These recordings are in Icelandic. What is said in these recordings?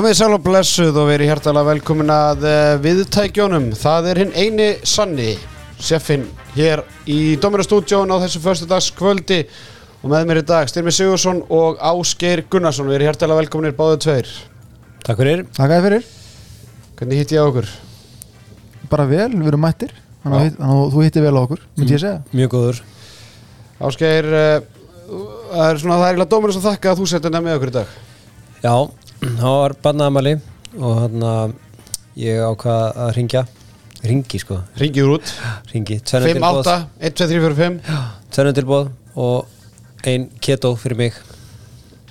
Komið sæl og blessuð og verið hjertalega velkomin að eh, viðtækjónum. Það er hinn eini sanni, seffin, hér í Dómirastúdjón á þessu förstu dags kvöldi og með mér í dag Styrmi Sigursson og Ásgeir Gunnarsson. Við erum hjertalega velkominir báðið tveir. Takk fyrir Takk fyrir, Hvernig hitt ég á okkur? bara vel, við erum mættir þannig að, að þú hittir vel á okkur, myndi ég segja Mjög góður Ásgeir, uh, það er svona það er eiginlega Dómirast að þakka að þú setja nefn það var barnaðamæli og hann að ég ákvað að ringja Ringi sko, Ringið út. ringi 5, 8, 1, 2, 3, 4, 5. Tvennum tilbúð og ein keto fyrir mig.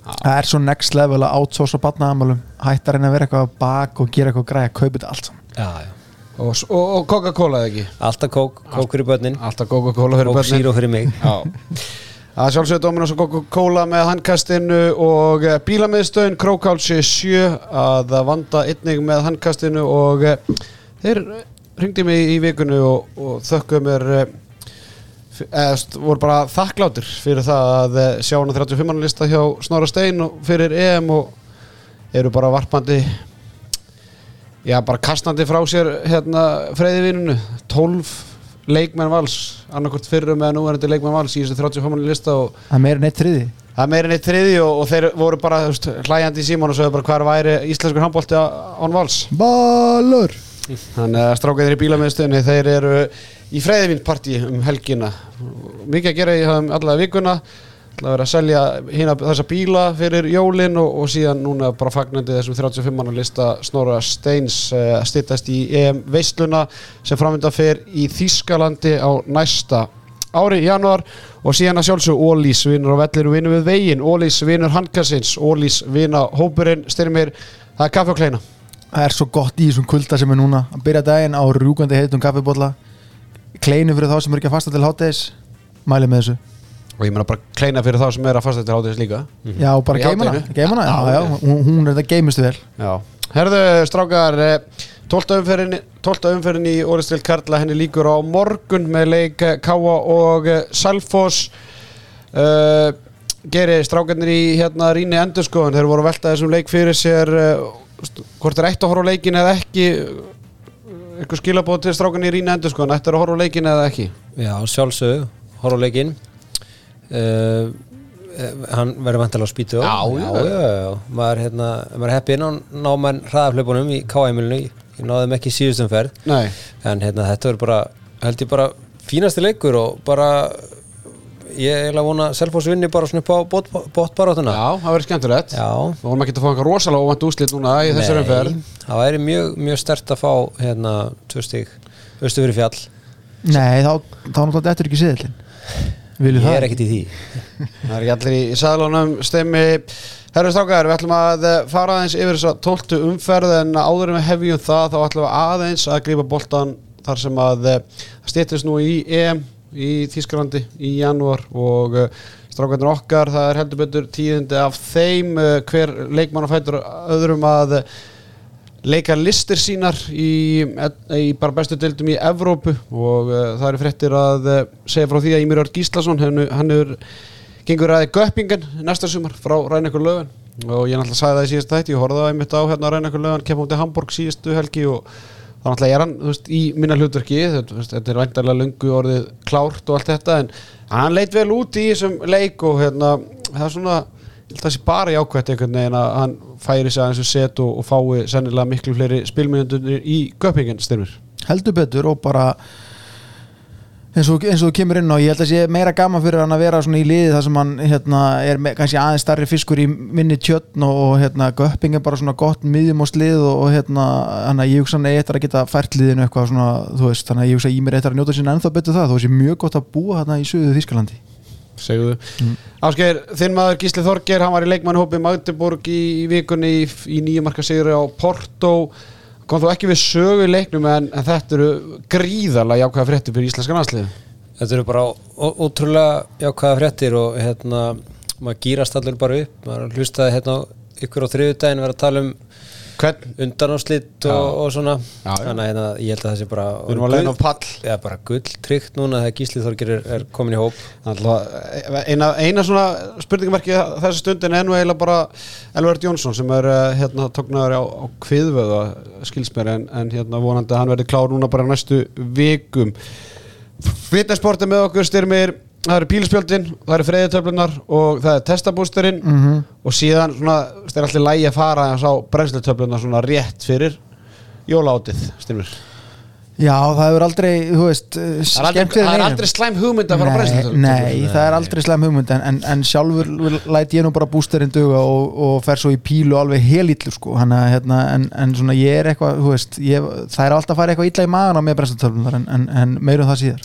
Það er svo next level að outsource á barnaðamálum hættar en að vera eitthvað bak og gera eitthvað græða, kaupa þetta allt saman. Já, já. Og, og, og Coca-Cola eða ekki? Alltaf kók, kók fyrir börnin. Alltaf Coca-Cola fyrir börnin. zero fyrir mig Það sjálfsögðu Dominos og Coca-Cola með handkastinu og eh, bílamiðstöðin Krókálsi 7 að vanda einnig með handkastinu og eh, þeir ringdi mig í vikunni og, og þökkuðu mér eh, f- eða st- voru bara þakkláttir fyrir það að eh, sjá hana 35 mann lista hjá Snorra Stein og fyrir EM og eru bara varpandi já bara kastandi frá sér hérna freyðivinunu 12 leikmenn vals annarkvort fyrrum eða núverandi leikmenn vals í þessu 35 mann lista og Það er meira en eitt þriði það er meira en eitt þriði og, og þeir voru bara veist, hlæjandi í símón og sögðu bara hvar væri íslenskur handbólti án vals. Ballur! Þannig að strákaðir í bílamiðstöðinni þeir eru í freyðivindparti um helgina. Mikið að gera í allavega vikuna Það verið að selja hina, þessa bíla fyrir jólin og, og síðan núna bara fagnandi þessum 35 mann lista Snorra Steins uh, stittast í EM veisluna sem framvinda fer í Þískalandi á næsta ári í januar og síðan að sjálfsög Ólís vinnur á vellir og vinnur við veginn. Ólís vinnur handkassins, Ólís vinna hópurinn, styrmir, það er kaffi og kleina. Það er svo gott í þessum kulda sem er núna. Að byrja daginn á rúgandi heitum kaffibólla kleinu fyrir þá sem er ekki að fasta til háttegis mæli með þessu og ég meina bara kleina fyrir þá sem er að fasta til hátis líka. Já, bara Í geimana, hádeginu? geimana já, Já, hún, hún er þetta geimustu vel. Já, herðu strákar 12. umferðin 12. umferðin í Óristil Karla henni líkur á morgun með leik eh, Káa og eh, Selfoss. Uh, Geri strákarnir í hérna Rýni Endurskoðun þeir voru að velta þessum leik fyrir sér uh, hvort er eitt að horfa á leikin eða ekki? Eitthvað skilabóð til strákarnir í Rýni Endurskoðun ættir að horfa á leikin eða ekki? Já, sjálfsög, horf á leikinn uh, Hann verður vantilega á spýtu Já, já, já. já. Maður, hérna, maður er heppinn á ná menn hraðaflöpunum í K.A.M.ilinu Ég náði þeim ekki síðustum ferð Nei, en hérna, þetta verður bara held ég bara fínasti leikur og bara ég er eiginlega að vona að Selfoss vinni bara svona upp á bóttbarátuna já, það verður skemmtilegt. Já. Við vorum ekki að fá eitthvað rosalega óvænt úslit núna í þessari umferð. Það væri mjög, mjög stert að fá hérna tvö stík austu fyrir fjall. Nei, þá, þá náttúrulega þetta er ekki siðlinn Viljum ég það? er ekkert í því. Það er ekki allir í saðlunum stemmi Herru strákar, við ætlum að eh, fara aðeins yfir þess að tóltu umferð en áður við hefjum það þá ætlum við aðeins að grípa boltan þar sem að stýttist nú í EM í Þísklandi í janúar og eh, strákarnir okkar, það er heldur betur tíðindi af þeim. Eh, hver leikmann og fætur öðrum að eh, leika listir sínar í, í bara bestu deildum í Evrópu og uh, það eru fréttir að uh, segja frá því að Ímir Örd Gíslason hann, er gengur aðeins göppingen næsta sumar frá Rænekur Löfven og ég náttúrulega sagði það í síðast þætti ég horfði það einmitt á hérna Rænekur Löfven kemur út í Hamburg síðustu helgi og þá náttúrulega er hann veist, í minna hlutverki. Þetta, er væntarlega lungu orðið klárt og allt þetta en hann leit vel út í þessum leik og hérna það er svona það sé bara jákvæmt einhvern veginn að hann færi sig aðeins og set og, og fái sennilega miklu fleiri spilmyndur í göppingen styrmir. Heldur betur og bara eins og, þú kemur inn á ég held að sé meira gaman fyrir hann að vera svona í liði þar sem hann hérna, er með, kannski aðeins starri fiskur í minni tjötn og, hérna, göpping er bara svona gott miðjum og slið og, og hérna, hann að ég hugsa hann eittar að geta fært liðinu eitthvað svona, þú veist, þannig að ég hugsa ég mér eittar að njóta sinna ennþá betur það, þú veist, mjög gott að búa þarna í söðu Þískalandi segðu. Mm. Ásgeir, þinn maður Gísli Þorger hann var í leikmannhópi Magdeburg í, í vikunni í, í nýjumarka sigri á Porto. Kom þú ekki við sögu í leiknum en, en þetta eru gríðarlega jákvæða fréttir fyrir íslenska landslið þetta eru bara ótrúlega jákvæða fréttir og hérna maður gýrast allir bara upp. Maður hlustaði hérna ykkur á þriðudaginn vera að tala um Hvern, undanáslitt og, og svona. Já, já. þannig að hérna, ég held að það sé bara við erum að leiðin á pall. Já, bara gull tryggt núna þegar Gísli Þorgir er, er komin í hóp. Alltaf, eina, eina svona spurningamerki þessu stundin er nú eiginlega bara Elvard Jónsson sem er eh, hérna tóknaður á, á kviðvöða skilsmér en, en hérna vonandi að hann verði klár núna bara næstu vikum. Fitnessport er með okkur styrmir það eru píluspjöldin, það eru freyðitöflunar og það er testabústurinn Mhm. og síðan svona, það er alltaf lægi að fara að sá brennslutöflunar svona rétt fyrir jólátið, styrmir. Já, það hefur aldrei, þú veist Það er aldrei, það er aldrei slæm hugmynd að fara á Nei, brennslutöflunar nei, það er aldrei slæm hugmynd en, en, en sjálfur vil- læt ég nú bara bústerinn duga og, og fer svo í pílu alveg helillu sko, hann að hérna, en, en svona ég er eitthvað, þú veist ég, það er alltaf að fara eitthvað illa í magan á með en, en meirum það síðar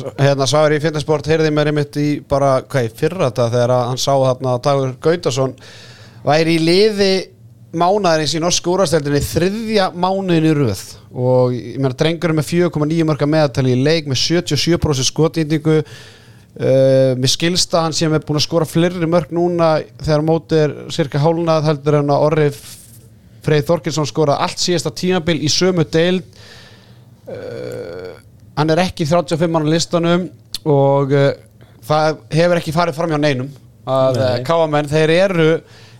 hérna Svagur í Fitnessport heyrði mér einmitt í bara hvað í fyrra þetta þegar hann sá þarna að Dagur Gautason væri í liði mánaðarins í norsku úrvasteldinni þriðja mánuðin í röð. Og ég meina drengur með 4,9 mörga meðatali í leik með 77% skotýndingu uh, með skilsta hann sem er búin að skora fleiri mörg núna þegar mótið er cirka hálnað heldur en að Orri Freyð Þorkinsson skoraði allt síðasta tímabil í sömu deild hann er ekki 35 mann á listanum og uh, það hefur ekki farið fram hjá neinum að Nei. uh, káamenn þeir eru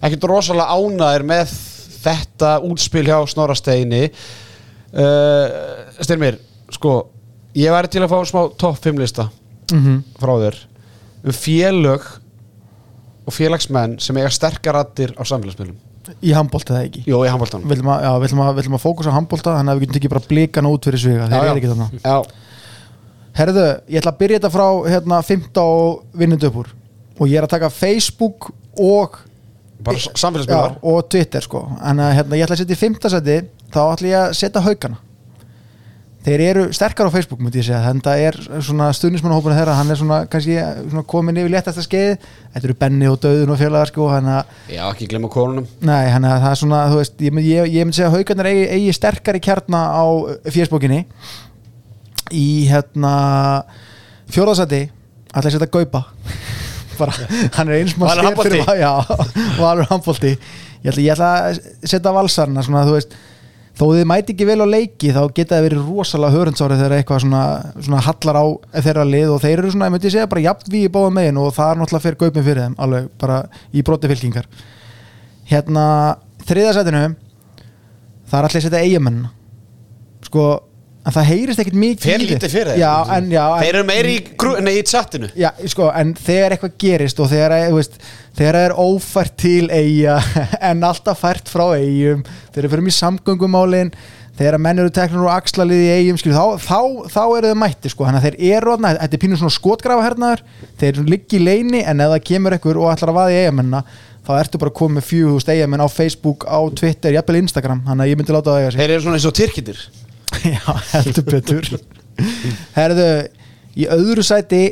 ekkit rosalega ánaðir með þetta útspil hjá Snorasteini uh, Styrmir, sko ég væri til að fá smá topp 5 lista mm frá þér. Um félög og félagsmenn sem eiga sterkar rattir á samfélagsmiðlum í handbólta það ekki? Jó, ég handbóltan Við ætlum að, að, fókusa á handbólta þannig að við getum tekið bara blikana út fyrir sviga þeir eru ekki Já, Herðu, ég ætla að byrja þetta frá hérna 15 og vinnundu upp úr. Og ég er að taka Facebook og bara já, samfélagsmiðlar. Og Twitter sko. En að, hérna, ég ætla að setja í 15 seti þá ætla ég að setja haugana þeir eru sterkar á Facebook myndi ég segja þannig að það er svona stuðnismannahópuna þeirra hann er svona kannski svona komin yfir léttasta skeið. Þetta eru Benni og Döðun og félagar sko hann að Já, ekki glemma konunum. Nei, hann að það er svona, þú veist, ég, ég, ég myndi segja að haugarnir eigi, eigi sterkari kjarna á fjörsbókinni í hérna fjóðarsæti að setja gaupa. Bara, hann er eins Valur handbolti. já, valur handbólti ég ætla, ég ætla að setja valsarna svona, þú veist, þó þið mæti ekki vel á leiki þá geta það verið rosalega hörundsári þegar eitthvað svona, svona hallar á þeirra lið og þeir eru svona, ég myndi segja, bara jafn við í báða megin og það er náttúrulega fyrir gaupin fyrir þeim alveg bara í broti fylkingar. Hérna þriðasætinu það er allir að setja eigamenn sko en það heyrist ekkert mikið Fer lítið fyrir en, Þeir eru meiri í, grú- nei, í chatinu já, sko, en þegar eitthvað gerist og þegar, það er ófært til eiga en alltaf fært frá eigum þegar við fyrir í samgöngumálin þegar menn eru teknur og axlalið í eigum skilur, þá, þá, þá eru þau mætti sko. þannig að þeir eru þarna, þetta er pínu svona skotgrafa hernaður þeir liggi í leini en ef það kemur ekkur og ætlar að vaða í eigamennina þá ertu bara komið með fjögust eigamenn á Facebook, á Twitter, jafnvel Instagram þannig að ég myndi láta það eiga sig. Þeir eru svona eins og tyrkitir Já, heldur betur. Herðu, í öðru sæti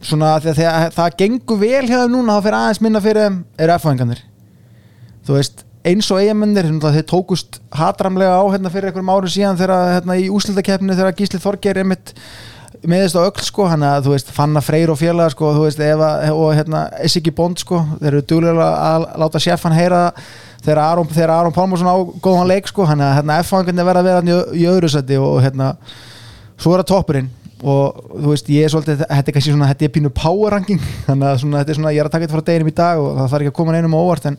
svona þegar, þegar það gengur vel hjá þeim núna þá fyrir aðeins minna fyrir eru F-fæðingarnir. Þú veist, eins og eigamennir þeir tókust hatramlega á hérna fyrir einhverjum árum síðan þegar hérna í úslitakeppni þegar Gísli Þorgeir er mitt meðist á öll sko, hann að þú veist fanna freyr og félaga sko, þú veist Eva, og hérna Essiki Bond sko, þeir eru duglega að láta sjeffan heyra þegar Aron, Aron Pálmarsson á góðan leik sko, hann að hérna F-fangarnir verða að vera í, öðru sæti og hérna svo er það toppurinn og þú veist ég er svolítið, þetta er kannski svona þetta er pínu power ranking þannig að svona, þetta er svona, ég er að taka þetta frá deginum í dag og það þarf ekki að koma neinum á óvart en,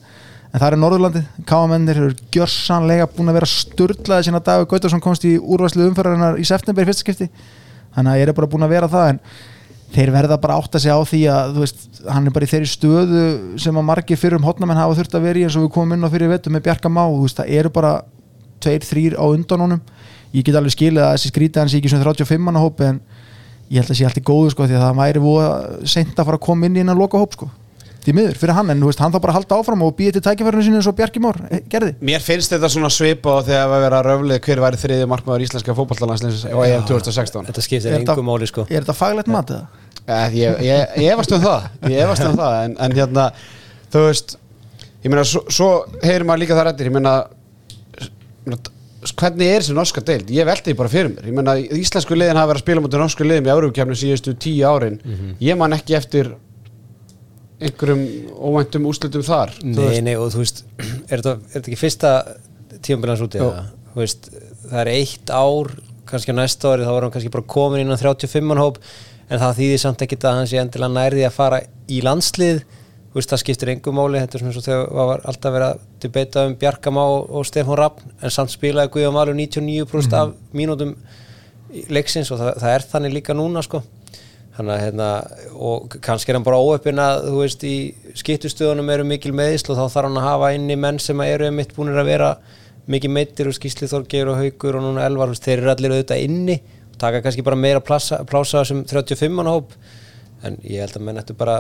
en það er Norðurlandið, káamennir eru gjörsanlega búin að vera sturlaði sína dag og Gautarsson komst í úrvæslu umfærarinnar í september í fyrsta skipti þannig að ég er bara búin að vera það en þeir verða bara að átta sig á því að veist, hann er bara í þeirri stöðu sem að margir fyrir um hotnamenn hafa þurft að vera í eins og við komum inn á fyrir vettum með Bjarka Má veist, það eru bara tveir, þrýr á undan honum. Ég get alveg skilið að þessi skrítið hans ekki svona 35 manna hópi en ég held að sé allt í góðu sko því að það væri voða seint að fara að koma inn í innan loka hóp sko því miður fyrir hann en þú veist, hann þá bara að halda áfram og býja til tækifærinu sínu eins og Bjarki Mór eh, gerði. Mér finnst þetta svona svipa á þegar að vera röflið hver væri þriði markmaður íslenska fótballtalansleins á EM 2016 Þetta skiptir engum máli sko. er þetta faglegt mat eða? Eh, Ég, ég, ég efast um það Ég efast um það en, en hérna, þú veist Ég meina, svo, svo heyrir maður líka það rættir Ég meina, hvernig er þessi norska deild? Ég velti því bara fyrir mér. Ég meina, íslensku liðin hafa verið að spila einhverjum óvæntum úslitum þar Nei, nei, og þú veist er þetta, er þetta ekki fyrsta tíumbilans úti eða, þú veist, það er eitt ár kannski á næsta ári þá var hann kannski bara komin inn á 35 hóp en það þýðir samt ekkit að hann sé endilega nærði að fara í landslið. Þú veist, það skiptir engum máli þetta er svona og þegar það var alltaf verið að debata um Bjarkamá og Stefán Rapp en samt spilaði Guðjón Valur 99% af mínútum í leiksins og það, það er þannig líka núna sko Þannig að hérna, og kannski er hann bara óöppin að, þú veist, í skiptustöðunum eru mikil meðisl og þá þarf hann að hafa inni menn sem eru mitt búinir að vera mikið meittir og skýsli Þorgeir og Haugur og núna Elvar, þú veist, þeir eru allir auðvitað inni og taka kannski bara meira plása, sem 35 mann hóp. En ég held að menn ættu bara,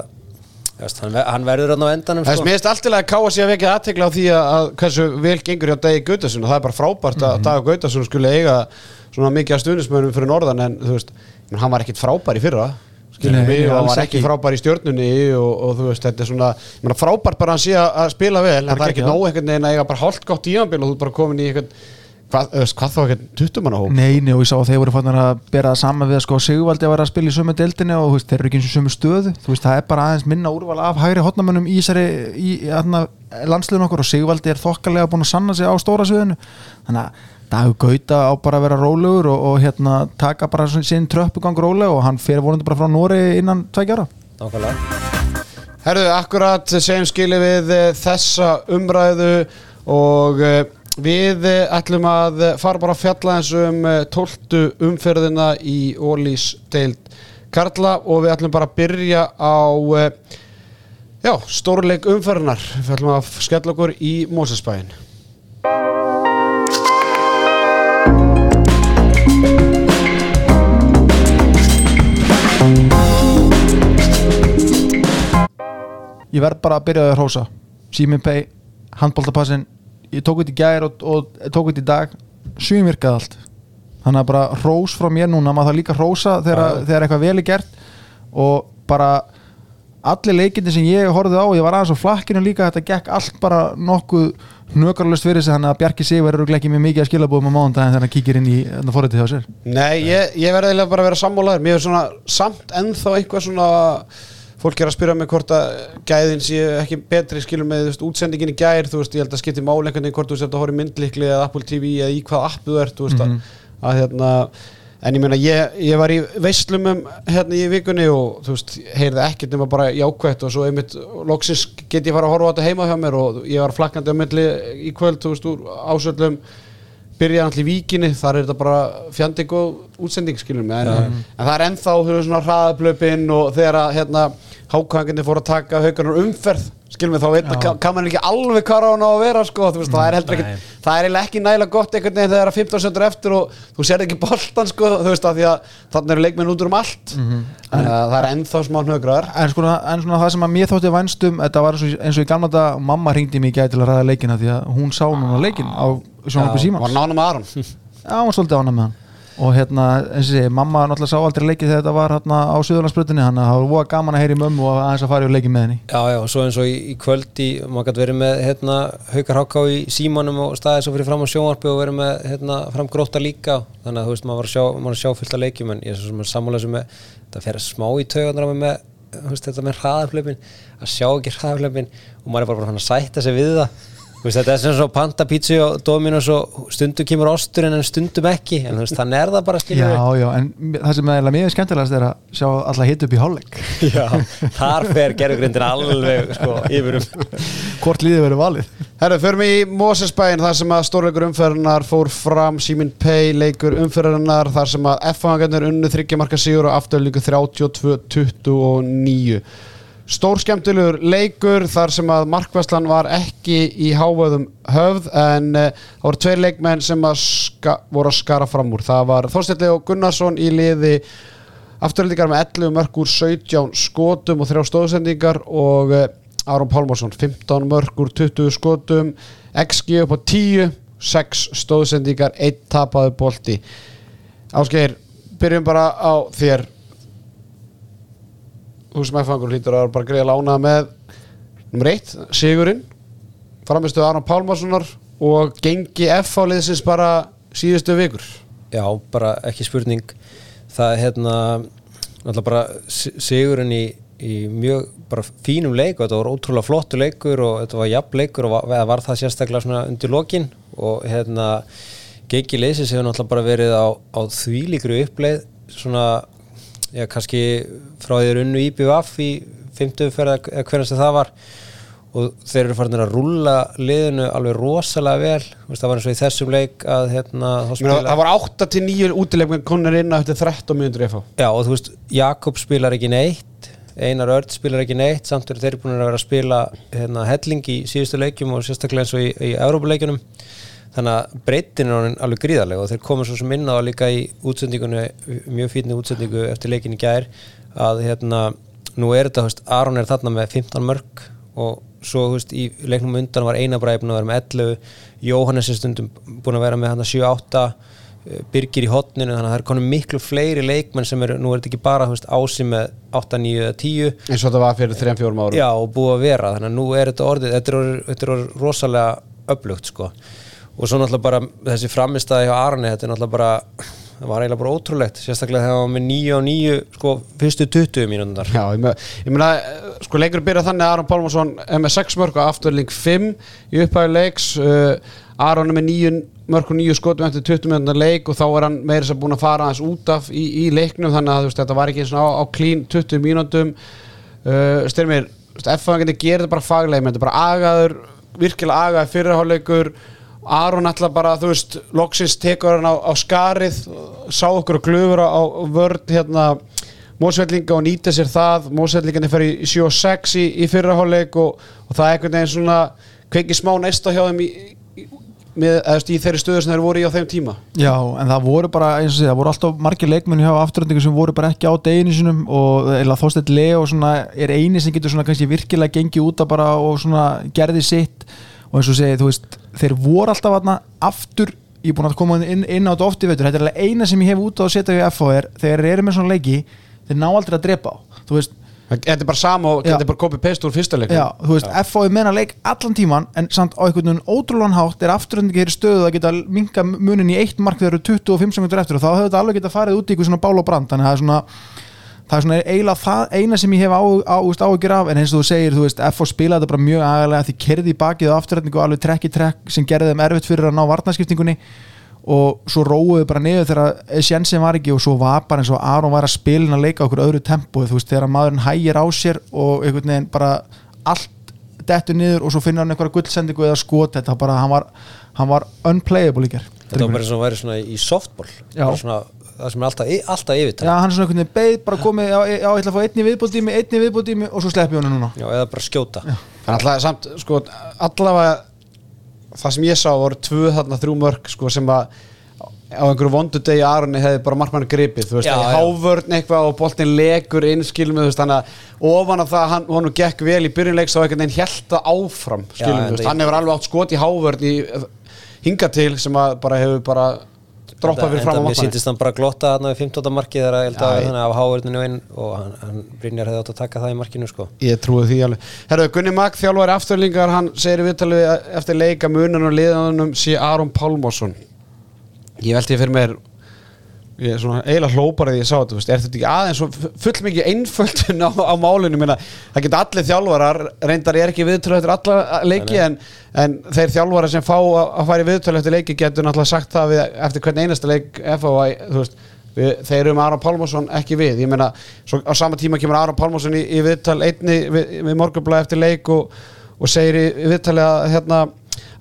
veist, hann, hann verður hann á endanum, Það er sko. finnst alltaf að káa sig að vekja aðtekla á því að, hversu vel gengur hjá Dagi Gautasun og það er bara frábært að Dagi Gautasun skulle eiga svona mikið að stuðnismönnum fyrir norðan en þú veist, hann var ekkit frábær í fyrra skilur Nei, mig og var ekki. ekki. frábær í stjórnunni og, og þú veist, þetta er svona ég meina, frábært bara að að spila vel en það er ekki nóg einhvern veginn að eiga bara hálft gott íanbíl og þú ert bara komin í einhvern hvað, hvað þá einhvern tuttumannahóp Nei, nei, og ég sá að þeir voru fannar að bera það saman við að sko Sigvaldi að vera að spila í sömu deildinni og veist, þeir eru ekki eins og sömu stöðu. Þú veist, það er bara aðeins minna úrval af hægri hotnamönnum í í, í landsliðun okkur og Sigvaldi er þokkalega búin að sanna sig á stóra sviðinu. Þannig að Dagur Gauta á bara að vera rólegur og, og hérna taka bara sinn tröppugang rólega og hann fer vonandi bara frá Nóri innan tveikja ára Nákvæmlega. Herðu, akkurat segjum skilið við eh, þessa umræðu og eh, við eh, ætlum að fara bara að fjalla um eh, 12. umferðina í Ólís deild Karla og við ætlum bara að byrja á já, stórleik umferðinar við ætlum að skella okkur í Mósesbæin ég verð bara að byrja að hrósa. Simin Pay, handbóltapassin ég tók þetta í gær og, og tók þetta í dag. Svíum virkaði allt. Þannig að bara hrós frá mér núna. Maður það líka hrósa þegar, þegar eitthvað vel er gert. Og bara allir leikindi sem ég horfði á ég var aðeins á flakkinu líka, þetta gekk allt bara nokkuð nökarlust fyrir sig. Þannig að Bjarki Sigur eru ekki með mikið að skilabúðum á mánudaginn þegar hann kíkir inn í þetta forritið hjá sér. Nei, ég, ég verði bara að vera sammálaður. Mér er svona samt ennþá eitthvað svona Fólk er að spyrja mig hvort að gæðin sé ekki betri skilur með þú veist, útsendingin í gær Þú veist, ég held að skipti veginn hvort þú að horfa í myndlikli eða Apple TV eða í hvað appu þú ert þú veist, að, að hérna En ég meina, ég, ég var í veislum um hérna í vikunni og þú veist, heyrði ekkert nema bara jákvætt og svo einmitt loksins get ég fara að horfa á þetta heima hjá mér og ég var flakkandi á milli í kvöld, þú veist, úr ásöldum byrja allir víkinni, þar er þetta bara fjandi góð útsending skilur mig en, en það er ennþá þú veist, svona hraðablöpin og þegar að hérna, hákanginni fór að taka haugarnar umferð skilur mig þá veit, kann, kann man ekki alveg hvað hann á að vera sko, veist, það er heldur ekki það er eiginlega ekki nægilega gott einhvern veginn þegar það er 15 sendur eftir og þú sér ekki boltan sko, þú veist, af því að þannig eru leikmenn út um allt. Þannig að það er ennþá smá hnögraðar en, sko, en svona það sem að mér þótti vænstum þetta var eins og, eins og í gamla dag mamma ringdi mig í gæði til að ræða leikina því að hún sá núna leikin á sjónarbi var símans. nána með Aron. Já, hún var svolítið ána með hann og hérna, eins og sé, mamma náttúrulega sá aldrei leikið þegar þetta var hérna á Suðurlandsbrutinni þannig að það var gaman að heyri mömmu og aðeins að fara í leikið með henni. Já, já, og svo eins og í, í kvöld í, maður gæti verið með hérna, Haukar Háká í símanum og staðið svo fyrir fram á sjónvarpi og verið með hérna, fram gróta líka. Þannig að þú veist, maður var að sjá, maður að sjá fullt af leikjum en ég er svo sem að sammála þessu með þetta fer smá í taugarnar á mig með veist, þetta með hraðaflöpin að sjá ekki hraðaflöpin og maður er bara bara að sætta sig við það veist, þetta er sem svo panta pítsu og Dominos og stundum kemur osturinn en stundum ekki en þú veist, þannig er það bara skilur já, já, en það sem er mjög skemmtilegast er að sjá alla hitt upp í hálfleik. Já, þar fer gerðugrindin alveg sko, yfirum hvort líðið verið valið? Herru, förum í Mosesbæin þar sem að stórleikur umferðinar fór fram Simin Pay leikur umferðinar þar sem að F-fangarnir unnu þryggjamarka sigur og afturlíku 32-29 Stór skemmtilegur leikur þar sem að markvæslan var ekki í hávöðum höfð en uh, það voru tveir leikmenn sem að voru að skara fram úr. Það var Þorstjalli og Gunnarsson í liði afturlíkar með 11 mörg úr 17 skotum og þrjá stóðsendingar og uh, Aron Pálmarsson 15 mörg úr 20 skotum XG upp á 10 6 stóðsendingar 1 tapaði bolti. Ásgeir, byrjum bara á þér F-fangur hlýtur að bara greið lána með nummer 1, Sigurinn framistuð Aron Pálmarssonar og gengi F-fáliðsins bara síðustu vikur. Já, bara ekki spurning. Það er hérna náttúrulega bara si- sigurinn í, í mjög bara fínum leik og þetta var ótrúlega flottu leikur og þetta var jafn leikur og var, var það sérstaklega svona undir lokin. Og hérna gengi leysis hefur náttúrulega bara verið á, á þvílíkru uppleið svona, já kannski frá því þeir unnu IBVF í 50 fyrir eða hvernig sem það var. Og þeir eru farin að rúlla liðinu alveg rosalega vel. Það var eins og í þessum leik að hérna, meina, það var 8-9 útilegum konur inn á eftir 13 mínútur FH Já og þú veist, Jakob spilar ekki neitt Einar Örd spilar ekki neitt samt eru þeir búin að vera að spila hérna, helling í síðustu leikjum og sérstaklega eins og í, í Európa-leikjunum þannig að breytin er alveg gríðarlega og þeir komið svo sem inn á líka í útsendingunni, mjög fínni útsendingu eftir leikin í gær að hérna, nú er þetta, veist, Aron er þarna með 15 mörg og svo, veist, í leiknum undan var einabræði búin að vera með 11 Jóhannes er stundum búin að vera með hann 7-8 Birgir í hotninu, þannig að það er konum miklu fleiri leikmenn sem eru, nú er þetta ekki bara veist, ási með 8, 9 eða 10 eins og þetta var fyrir 3-4 árum. Já, og búið að vera, þannig að nú er þetta orðið þetta er þetta er rosalega öflugt sko, og svo náttúrulega bara þessi framistæði hjá Arne, þetta er náttúrulega bara það var eiginlega bara ótrúlegt, sérstaklega þegar hann var með 9 og 9, sko, fyrstu 20 mínúndar Já, ég meina, sko leikur byrja þannig að Aron Pálmarsson er með 6 mörg og afturling 5 í upphæðu leiks. Uh, Aron er með 9 mörg og 9 skotum eftir 20 minúndar leik og þá er hann meira sem búin að fara aðeins út af í, í leiknum. Þannig að veist, þetta var ekki svona á, á klín 20 mínúndum uh, styrmir, F-fagin gerir þetta bara faglega, þetta er bara agaður virkilega agaður fyrirháleikur Aron ætla bara, þú veist, loksins tekur hann á, á skarið sá okkur glöfur á, á vörd hérna Mósvellinga og nýta sér það. Mósvellingarnir fer í 7 og 6 í, í fyrraháleik og, og það er einhvern veginn svona kveiki smá næsta hjá þeim í, í, með, eða, í þeirri stöðu sem þeir voru í á þeim tíma. Já, en það voru bara, eins og segja, það voru alltaf margir leikmenn hjá afturöndingu sem voru bara ekki á deginu sinum og eða þóstætt Leo svona, er eini sem getur svona kannski virkilega gengið úta bara og svona gerði sitt og eins og segja, þú veist, þeir voru alltaf aðna aftur, ég er búin að koma inn, inn á þetta oft í veitur, þetta er alveg eina sem ég hef út á að setja í FHR, þegar þeir eru með svona leiki þeir ná aldrei að drepa á, þú veist Þetta er bara sama og þetta er bara copy paste úr fyrsta leikum Já, þú veist, FH er meina leik allan tíman en samt á einhvern veginn ótrúlan hátt er afturöndingi hér í stöðu að geta minka munin í eitt mark þegar eru 25 sekundur eftir og þá hefur þetta alveg geta farið út í eitthvað svona bál og brand þannig að það er svona það er svona eiginlega það eina sem ég hef á, á, á, áhyggjur af en eins og þú segir, þú veist, FH spilaði þetta bara mjög agalega því kerði í bakið á afturöndingu alveg trekk í trekk sem gerði þeim erfitt fyrir að ná varnaskiptingunni og svo róuðu bara niður þegar Sjensen var ekki og svo var bara eins og Aron var að spilin að leika okkur öðru tempo þú veist þegar maðurinn hægir á sér og einhvern veginn bara allt dettur niður og svo finnur hann einhverja gullsendingu eða skot þetta bara, hann var, hann var unplayable ger Þetta var bara eins og væri svona í softball svona, það sem er alltaf, alltaf yfir Já, hann er svona einhvern veginn beið, bara komið já, já, ég ætla að fá einni viðbótími, einni viðbótími og svo sleppi hann núna. Já, eða bara skjóta. Þannig alltaf samt, sko, allavega það sem ég sá voru tvö þarna þrjú mörg, sko, sem að á einhverju vondu degi Aronni hefði bara markmann gripið, þú veist, Já, já. hávörn eitthvað og boltin legur inn, skilum við, þú veist, þannig að ofan af það, hann, honum gekk vel í byrjunleiks og einhvern veginn held það áfram, skilum Já, við, þú veist, hann hefur alveg átt skot í hávörn í hinga til sem að bara hefur bara droppað fyrir fram á Mér markmann síndist hann bara glotta þarna við 15. markið þegar að Já, ég- þannig af háverðinu inn og hann, hann Brynjar hefði átt að taka það í markinu sko Ég trúi því alveg. Herru, Gunni Magg, þjálfari afturlingar, hann segir viðtalið eftir leika munan og liðanum sé Aron Pálmarsson. Ég veldi fyrir mér, ég er svona eiginlega hlópar að ég sá þetta, veist, er þetta ekki aðeins full mikið einföldun á, á málinu, minna, það geta allir þjálfarar, reyndar ég er ekki viðtölu eftir alla leiki, en, en þeir þjálfarar sem fá að, að fara í viðtölu eftir leiki getur náttúrulega sagt það við, eftir hvern einasta leik þú veist, við, þeir eru með Aron Pálmarsson ekki við, ég meina svo á sama tíma kemur Aron Pálmarsson í, í viðtal einni við, við morgunblæði eftir leik og, og segir í, í viðtali að hérna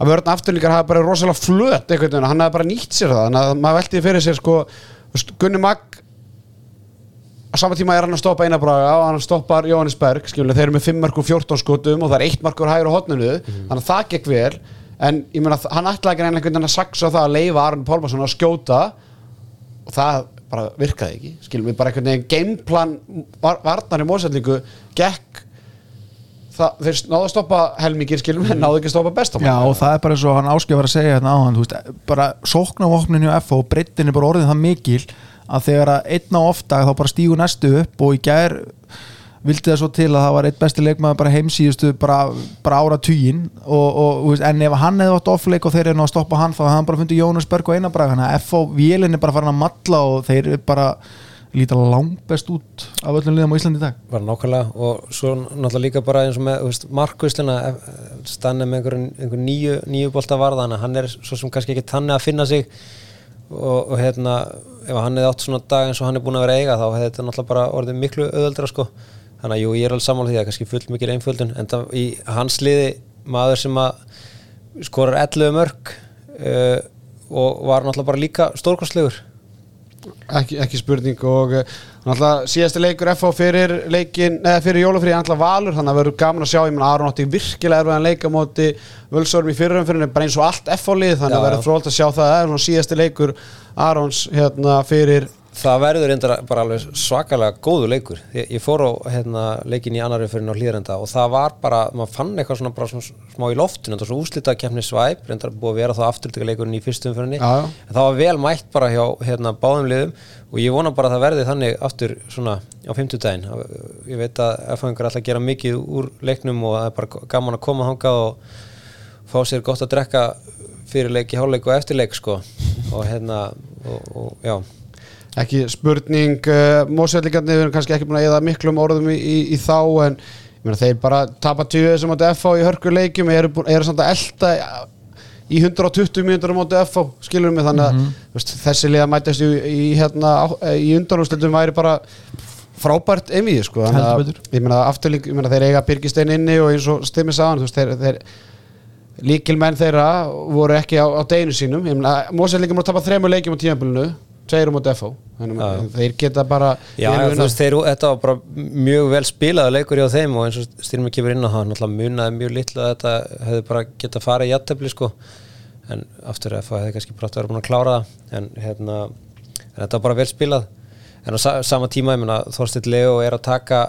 að vörðna afturlíkar hafa bara rosalega flöt einhvern veginn, hann hafa bara nýtt sér það þannig að maður velti fyrir sér sko Gunni Magg á sama tíma er hann að stoppa Einar Braga og hann stoppar Jóhannes Berg, skilur, þeir eru með 5 markur 14 skotum og það er 1 markur hægur á hotninu þannig að það gekk vel. En ég meina, hann ætlaði ekki einhvern veginn að saksa það að leifa Aron Pálmarsson að skjóta og það bara virkaði ekki skilum við bara einhvern veginn gameplan var, varnar í mósætlingu gekk það, þeir náðu að stoppa helmingir skilum en náðu ekki að stoppa besta Já, og það er bara eins og hann áskif var að segja hérna áðan, þú veist, bara sóknavopnin hjá FH og breytin er bara orðin það mikil að þegar að einn á ofta þá bara stígu næstu upp og í gær vildi það svo til að það var eitt besti leikmaður bara heimsíðustu bara, bara ára veist, en ef hann hefði átt offleik og þeir eru nú að stoppa hann þá hefði hann bara fundið Jónas Berg og Einarbrag þannig að FH vélinn er bara farin að matla og þeir eru bara líta langbest út af öllum liðum á Íslandi í dag var nákvæmlega og svo náttúrulega líka bara eins og með þú veist, markvisluna stannið með einhverjum einhver nýju, nýju bolta varða þannig að hann er svo sem kannski ekki tannig að finna sig og, og hérna ef hann hefði átt svona dag eins og hann er búin að vera eiga þá hefði þetta náttúrulega bara orðið miklu öðuldra sko. þannig að jú, ég er alveg sammála því að kannski full mikil einföldun en það í hans liði maður sem skorar 11 mörg uh, og var náttúrulega bara líka stórkostlegur ekki, ekki spurning og uh, náttúrulega síðasti leikur FH fyrir leikin, neða fyrir jólafrí náttúrulega valur, þannig að verður gaman að sjá ég menna Aron átti virkilega erfiðan leika móti Völsórum í fyrirumfyririnu, bara eins og allt FH lið þannig Já, að verður frólt að sjá það er svona síðasti leikur Arons hérna fyrir Það verður reyndar bara alveg svakalega góðu leikur. Ég, ég fór á hérna, leikin í annari fyrir á hlýðrenda og það var bara, maður fann eitthvað svona, bara svona smá í loftinu, þetta var svona úslita kemni svæp, reyndar búið að vera þá afturtöka leikurinn í fyrstum já. en það var vel mætt bara hjá hérna, báðum liðum og ég vona bara að það verði þannig aftur svona á fimmtudaginn. Ég veit að FH er alltaf gera mikið úr leiknum og það er bara gaman að koma þangað og fá sér gott að drekka fyrir leiki, hálfleik og eftirleik sko og hérna, og, og já ekki spurning uh, Mósvellingarnir við erum kannski ekki búin að eða miklum orðum í, í, í þá en ég meina, þeir bara tapa tíu sem átti FH í hörkuleikjum eru, eru samt að elda í 120 mínútur á móti FH skilur mig? Þannig að veist, þessi liða mætast í, í, hérna, í undanúrstöldum væri bara frábært einvið sko. Að- ég meina afturlík, ég meina þeir eiga Birgistein inni og eins og stimmi saðan þeir, þeir líkilmenn þeirra voru ekki á, á deginu sínum. Mósvellingar múið að tapa þremur leikjum á tímabilinu tveir um á að þeir geta bara Já, veist, þeir, þetta var bara mjög vel spilaða leikur hjá þeim og eins og styrmið kemur inn á það náttúrulega munaði mjög litlu að þetta hefði bara geta farið í jættefli sko. En aftur að það hefði kannski brátt að vera búin að klára það. En hérna en þetta var bara vel spilað. En á sa sama tíma, Þorsteinn Leo er að taka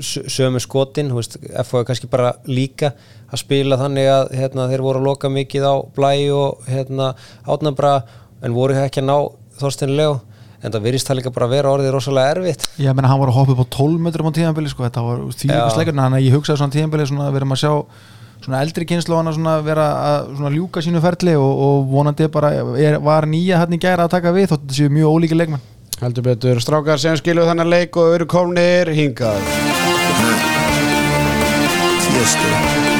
sö- sömu skotin FH er kannski bara líka að spila þannig að hérna, þeir voru að loka mikið á blæ og hérna, átnabra en voru ekki að ná Þorsteinn Leo en það virðist það líka bara að vera orðið rosalega erfitt ég meina hann var að hoppa upp á 12 metrum á tíðanbili sko, þetta var því Já. sleikur þannig að ég hugsaði svona tíðanbili svona að vera að sjá svona eldri kynslu hana svona vera að svona ljúka sínu ferli og, og vonandi bara er, var nýja hann í gæra að taka við þótt þetta séu mjög ólíki leikmenn heldur betur strákar sem skilu þennan leik og eru komnir hingað Tiesto.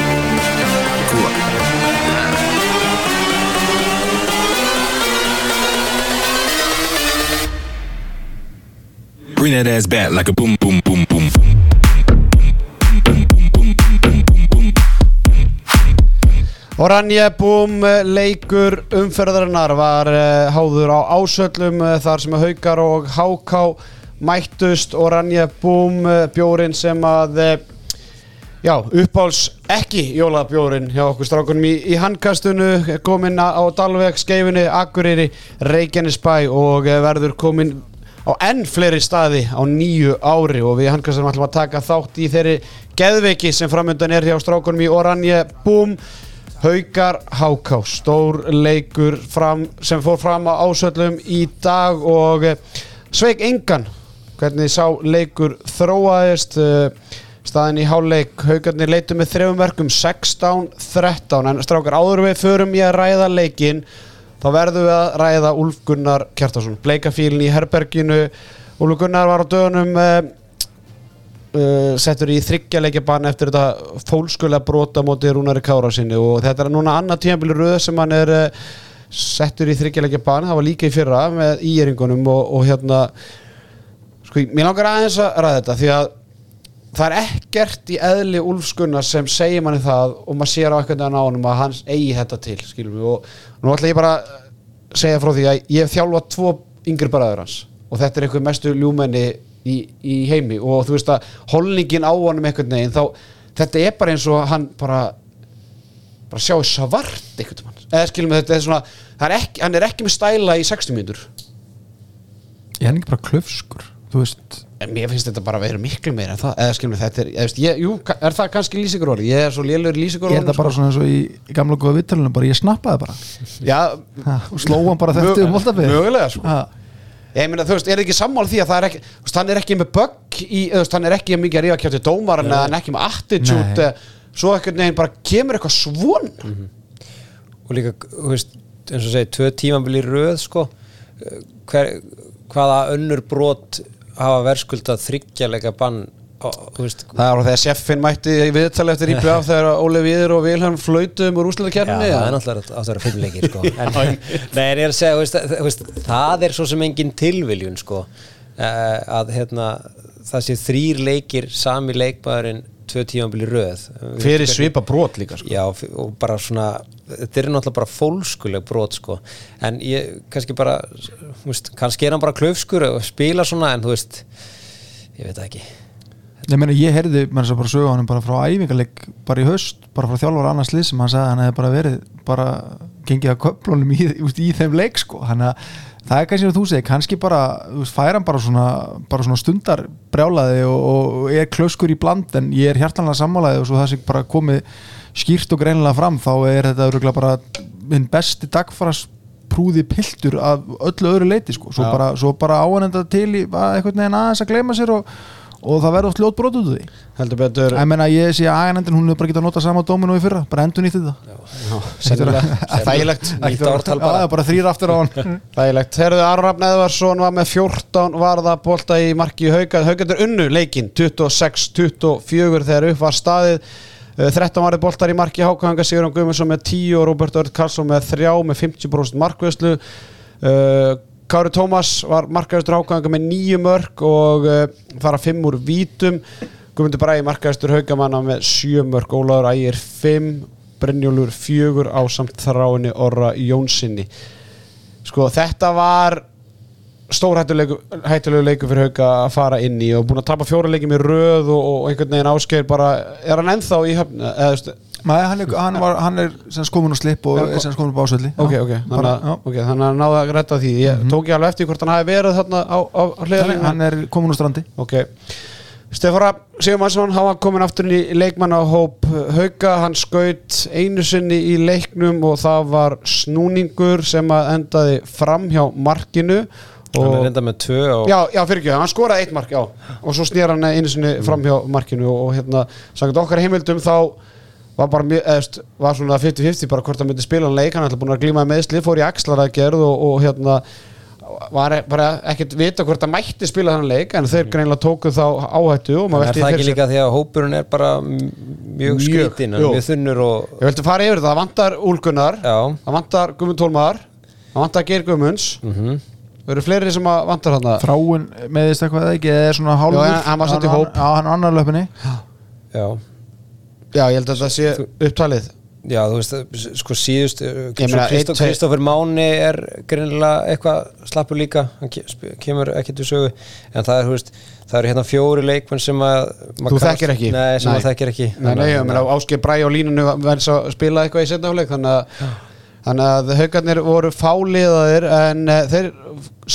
Bring that ass back like a boom, boom, boom, boom. Oranje Búm leikur umferðarinnar var uh, háður á ásöllum uh, þar sem haukar og háká mættust Oranje Búm bjórin sem að já, uppáls ekki jólabjórin hjá okkur strákunum í, í handkastunu komin á Dalveg, Skeifinni, Akureyri Reykjanesbæ og verður komin á enn fleiri staði á nýju ári og við handkastunum ætlum að taka þátt í þeirri geðveiki sem framöndan er hjá strákunum í Oranje. Búm! Haukar Háká, stór leikur fram, sem fór fram á ásöllum í dag og eh, sveik engan hvernig sá leikur þróaðist eh, staðin í háleik Haukarnir leitu með þrefum verkum 16-13 en strákar áður við förum í að ræða leikin þá verðum við að ræða Úlf Gunnar Kjartason bleikafílin í herberginu. Úlf Gunnar var á dögunum uh, uh, settur í þryggjarleikja bann eftir þetta fólkskulega brota móti Rúnari Kára sinni. Og þetta er núna annað tímabili röð sem hann er uh, settur í þryggjarleikja bann. Það var líka í fyrra með íeringunum og, og hérna sko, mér langar aðeins að ræða þetta því að það er ekkert í eðli Úlfskunnar sem segir manni það og maður sér á eitthvað á honum að hans eigi þetta til skilum við. Og nú ætla ég bara að segja frá því að ég hef þjálfað tvo yngri bræður hans og þetta er einhver mestu ljúmenni í, í heimi. Og þú veist að holningin á honum einhvern veginn þá þetta er bara eins og hann bara bara sjá svart einhvern veginn eða skilum við þetta er svona er ekki, hann er ekki með stæla í 60 mínútur. Ég er ekki bara klöfskur þú veist En mér finnst þetta bara að vera miklu meira en það, eða skilum við þetta er, eða, veist, ég, jú, ka- er það kannski lýsingur orði, ég er svo lélur lýsingur ég er það bara svona eins og í, í gamla góða vittalunum bara ég snappaði bara? Já, ha, og sló hann bara þetta um voltafið mögulega sko. Ég meina, þú veist, er ekki sammál því að það er ekki þú veist, hann er ekki með bögg í, þú veist, hann er ekki mikið að rífa kjátti dómaran eða hann er ekki með attitude Nei. eh, svo ekkert neginn bara kemur eitthvað svona. Og líka, þú veist, eins og segi tvö tímabili röð sko. Hver, hvaða önnur brot hafa verðskulda þryggjalega bann á, þú veist, Það er þegar Sjeffin mætti í viðtali eftir af þegar Óli Víður og Vilhelm flautum úr Já, úslutakefni það er náttúrulega átt að vera fimmleikir sko. en, Nei, en ég er að segja veist, veist, það er svo sem engin tilviljun sko, uh, að hérna, það sé þrýr leikir sami leikmaðurinn tvö tímanbili röð fyrir svipa brot líka sko. Já, og bara svona þetta er náttúrulega bara fólskuleg brot sko. en ég, kannski bara veist, kannski er hann bara klaufskur og spila svona, en þú veist ég veit ekki Ég meina, ég heyrði með þess að bara sögu hann bara frá æfingarleik, bara í haust bara frá þjálfur annars lið sem hann sagði að hann hefði bara verið bara gengið að köflunum í, í, í þeim leik sko, hann að það er kannski að þú segir, kannski bara þú veist, fær hann bara svona, bara svona stundar brjálaði og, og er klauskur í bland en ég er hjartanlega sammálaði og svo það sem bara komið skýrt og greinilega fram þá er þetta bara minn besti dagfaras prúði piltur af öllu öðru leiti sko. svo, bara, svo bara áanenda til í að einhvern veginn aðeins að gleyma sér og, og það verður oft ljót brot út úr því. Heldur betur. Ég meina ég sé að aganendin hún er bara getað að nota sama dóminu í fyrra, bara endur nýtt þetta. Já, sennilega. þægilegt. Það er bara þrýr aftur á hann. Þægilegt, herðu Arrafn Eðvarsson var með 14 varða bolta í marki í Haukað, Haukandur unnu leikinn 26-24 þegar upp var staðið. Uh, 13 varði boltar í marki. Hákanga Sigurðan Guðmundsson með 10 og Robert Örd Karlsson með 3 með 50% markvöðslu uh, Kári Tómas var markaðistur Hákanga með 9 mörg og uh, fara 5 úr vítum. Guðmundur Bræði markaðistur Haukamanna með 7 mörg Ólaður Ægir 5 Brynjólfur 4 á samt þráinni Orra Jónsinni sko þetta var stórhættulegu leiku fyrir Hauka að fara inn í og búin að tapa fjóra leikið með röð og, og einhvern veginn áskeir bara, er hann ennþá í höfn eða, Nei, hann er, hann var, hann er sem skomun og slipp og er sem skomun og básöldi ok, ok, þannig bara, að já. okay, þannig að náða að retta því. Ég tók ég alveg eftir hvort hann hafi verið þarna á, á, á hliðalínu hann er komin úr strandi. Ok. Stefara Sigurmannsson, hann var komin aftur í leikmanna hóp Hauka, hann skaut einu sinni í leiknum og það var snúningur sem að endaði fram hjá markinu. Hann er og reynda með tvö og Já, já, fyrir ekki, hann skoraði eitt mark, já. Og svo snýr hann einu sinni fram hjá markinu og, og hérna, sangat okkar heimildum þá var bara mjög, eðst, var svona 50-50 bara hvort hann myndi spila hann leik hann ætla búin að glíma með meðsli, fór í axlaragerð og, og hérna var bara ekkert vita hvort hann mætti spila hann leik en þeir greinlega tóku þá áhættu og maður er velti það ekki líka því að hópurinn er bara mjög er mjög þunnur og Ég vildi fara yfir þetta, það vantar Úlgunar já, það vantar Guðmund Tólmar það vantar Geir Guðmunds. Mhm. Það eru fleiri sem að vantar hann Þráin meðist eitthvað eða ekki eða er svona hálfur? Já, hann- var samt í hóp. Já, hann er annar löpunni já Já, ég held að það sé upptalið. Já, þú veist, sko síðust tveir- Kristófur Máni er greinilega eitthvað slappur líka hann kemur ekki til sögu en það er, þú veist, það eru hérna fjóri leikmenn sem að Þú þekkir ekki? Nei, sem maður þekkir ekki. Nei, nei, ég meina Ásker Bræ á línunu verðs að spila eitthvað í setnafleik þannig að, þannig að haugarnir voru fáliðaðir en uh, þeir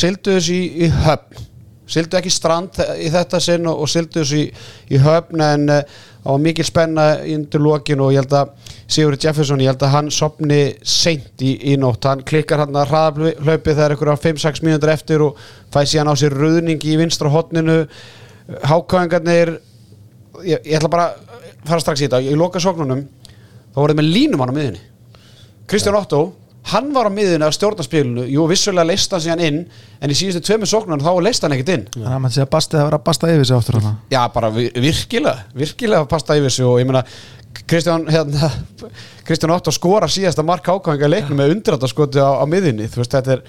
sildu þessu í, í höfn. Sildu ekki strand í þetta sinn og, og sildu þessu í, í höfn en uh, á mikil spenna undir lokin og ég held að Sigur Jefferson, ég held að hann sopni seint í, í nótt, hann klikkar hann að hraðahlaupi þegar einhverja 5-6 mínútur eftir og fæ síðan á sér ruðning í vinstra hotninu hákáðingarnir ég, ég ætla bara að fara strax í þetta. Í loka sóknunum þá voruð með línum hann á miðunni Kristján Otto, hann var á miðunni að stjórna spilinu, jú vissulega leist hann síðan inn en í síðustu tveimur sóknunum þá leist hann ekkert inn. Þannig að maður sé að bastið að vera að basta yfir sig áttur hana já bara vi- virkilega virkilega að pasta yfir sig og ég meina Kristján, hérna, Kristján Otto skora síðasta mark ákvæðinga í leiknum með undirrættaskoti á, á miðunni þú veist þetta er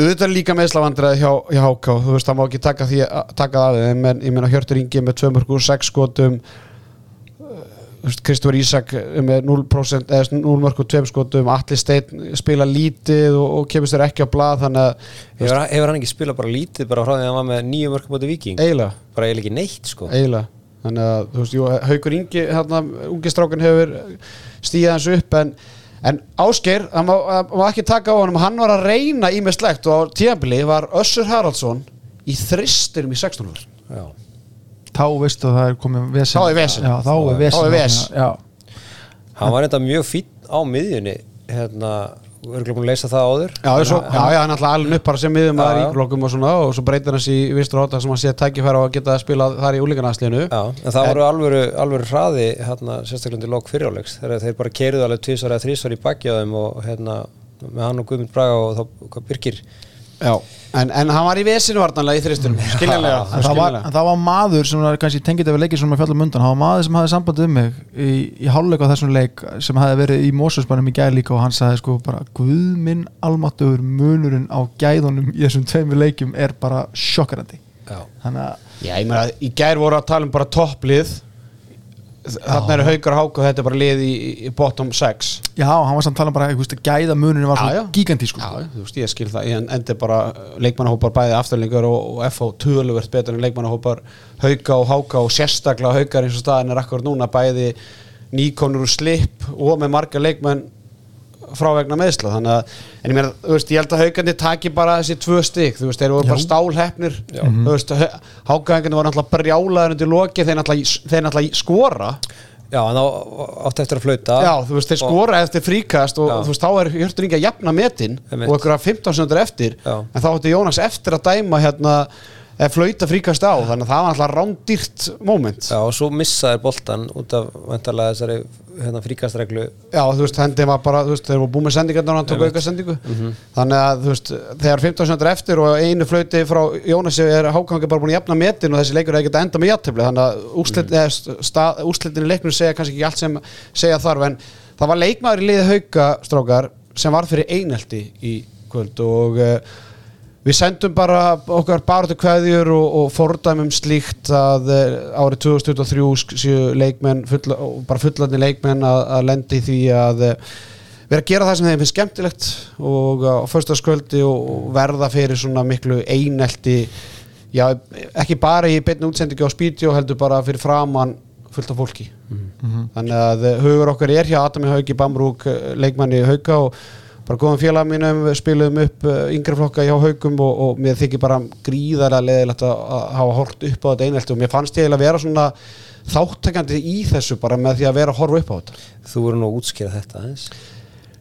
auðvitað líka meðslavandræði hjá, hjá HK þú veist það má ekki taka, því, taka það af þeim en ég meina Hjörtur Ingi með 2 mörgur 6 skotum Kristófur Ísak með 0% eða 0 mörgur 2 skotum Atli Steinn spila lítið og, og kemur sér ekki á blað þannig að hefur, hefur hann ekki spilað bara lítið bara frá því að hann var með nýju mörgum bóti viking eiginlega. Bara eiginlega ekki neitt sko. Eiginlega. Þannig að þú veist, jú, Haukur Ingi hérna, ungi strákun hefur stíðað hans upp en, en Ásgeir, það má, má ekki taka á honum. Hann var að reyna í með slegt og á tíðanbili var Össur Haraldsson í þristurum í 16 ára já. Þá veistu að það er komið vesen Þá er vesen. Já, þá er vesen Þá er vesen. Já, hann var þetta mjög fín á miðjunni hérna, örgulega búin að leysa það áður Já, svo, já, já, hann er alltaf alveg upp bara sem miðum að já. ríklokum og svona og svo breytir hans í vistur átta sem hann sé tækifæra að geta að spila þar í úlíkanasliðinu Já, en það voru alvöru, alvöru hraði hérna, sérstaklega undir lók fyriráleiks þegar þeir bara keiriðu alveg tvisvar eða þrísvar í þeim og hérna, með hann og Guðmund Braga og þá hvað Birgir Já, en, en hann var í vesinu vartanlega í þristunum skiljanlega, en það, var, en það var maður sem var kannski tengið af leikið sem fjallum undan, það var maður sem hafði sambandið um mig í, í hálfleik á þessum leik sem hafði verið í Mósusbænum í gæð líka og hann sagði sko bara Guð minn almáttugur munurinn á gæðunum í þessum tveimur leikjum er bara sjokkarandi Já. þannig að Já, ég meina, í gær voru að tala um bara topplið þarna eru haukar og háka og þetta er bara lið í, í bottom 6 já, hann var samt talað bara, þú veist, gæða munurinn var Já, svo já. gigantísku Já, þú veist, ég skil það, ég endi bara leikmannahópar bæði afturlingar og, og FH töluvert betur en leikmannahópar. Hauka og háka og sérstaklega haukar eins og staðin er akkur núna bæði nýkonur og slip og með marga leikmenn frá vegna meðsla þannig að, en ég meina, þú veist, ég held að haugandi taki bara þessi tvö stygg, þú veist, þeir voru bara stálhefnir, þú veist, hákaðingandi voru náttúrulega brjálaður undir loki þeir náttúrulega, þeir náttúrulega skora. Já, en þá átti eftir að flauta. Já, þú veist, þeir Og- skora eftir fríkast og Já. þú veist, þá er Hjörtur Ingi að jafna metin og ykkur að 15 sendur eftir. Já. en þá átti Jónas eftir að dæma hérna eða flauta fríkast á, þannig að það var alltaf rándýrt moment. Já, og svo missaði boltan út af vantarlega þessari hérna, fríkastreglu Já, þú veist, hendi var bara, þú veist, þeir voru búið með sendingarnar og hann tók auka sendingu þannig að, þú veist, þegar 15 sendur eftir og einu flauti frá Jónasi er hákangi bara búin að jafna metin og þessi leikur er ekkert að enda með jafntefli, þannig að úrslit, mm. í leiknum segja kannski ekki allt sem segja þarf, en það var leikmaður í liði hauka strákar sem var fyrir einelti í kvöld og uh, við sendum bara okkar barðu kveðjur og, og fordæmum slíkt að uh, árið 2023 sk- séu leikmenn fulla, bara fullandi leikmenn að, að lendi í því að uh, vera að gera það sem þeim finnst skemmtilegt og á föstaskvöldi og, og verða fyrir svona miklu einelti já, ekki bara í beinni útsendingi á spíti og heldur bara fyrir framann fullt af fólki. Þannig að uh, hugur okkar er hjá Adami Hauki Bamrúk leikmanni Hauka og bara góðum félag mínum við spiluðum upp uh, yngri flokka hjá Haukum og, og mér þykir bara gríðarlega leðilegt að, hafa hort upp á þetta einelti og mér fannst ég að vera svona þáttakandi í þessu bara með því að vera að horfa upp á þetta. Þú voru nú að útskýra þetta aðeins.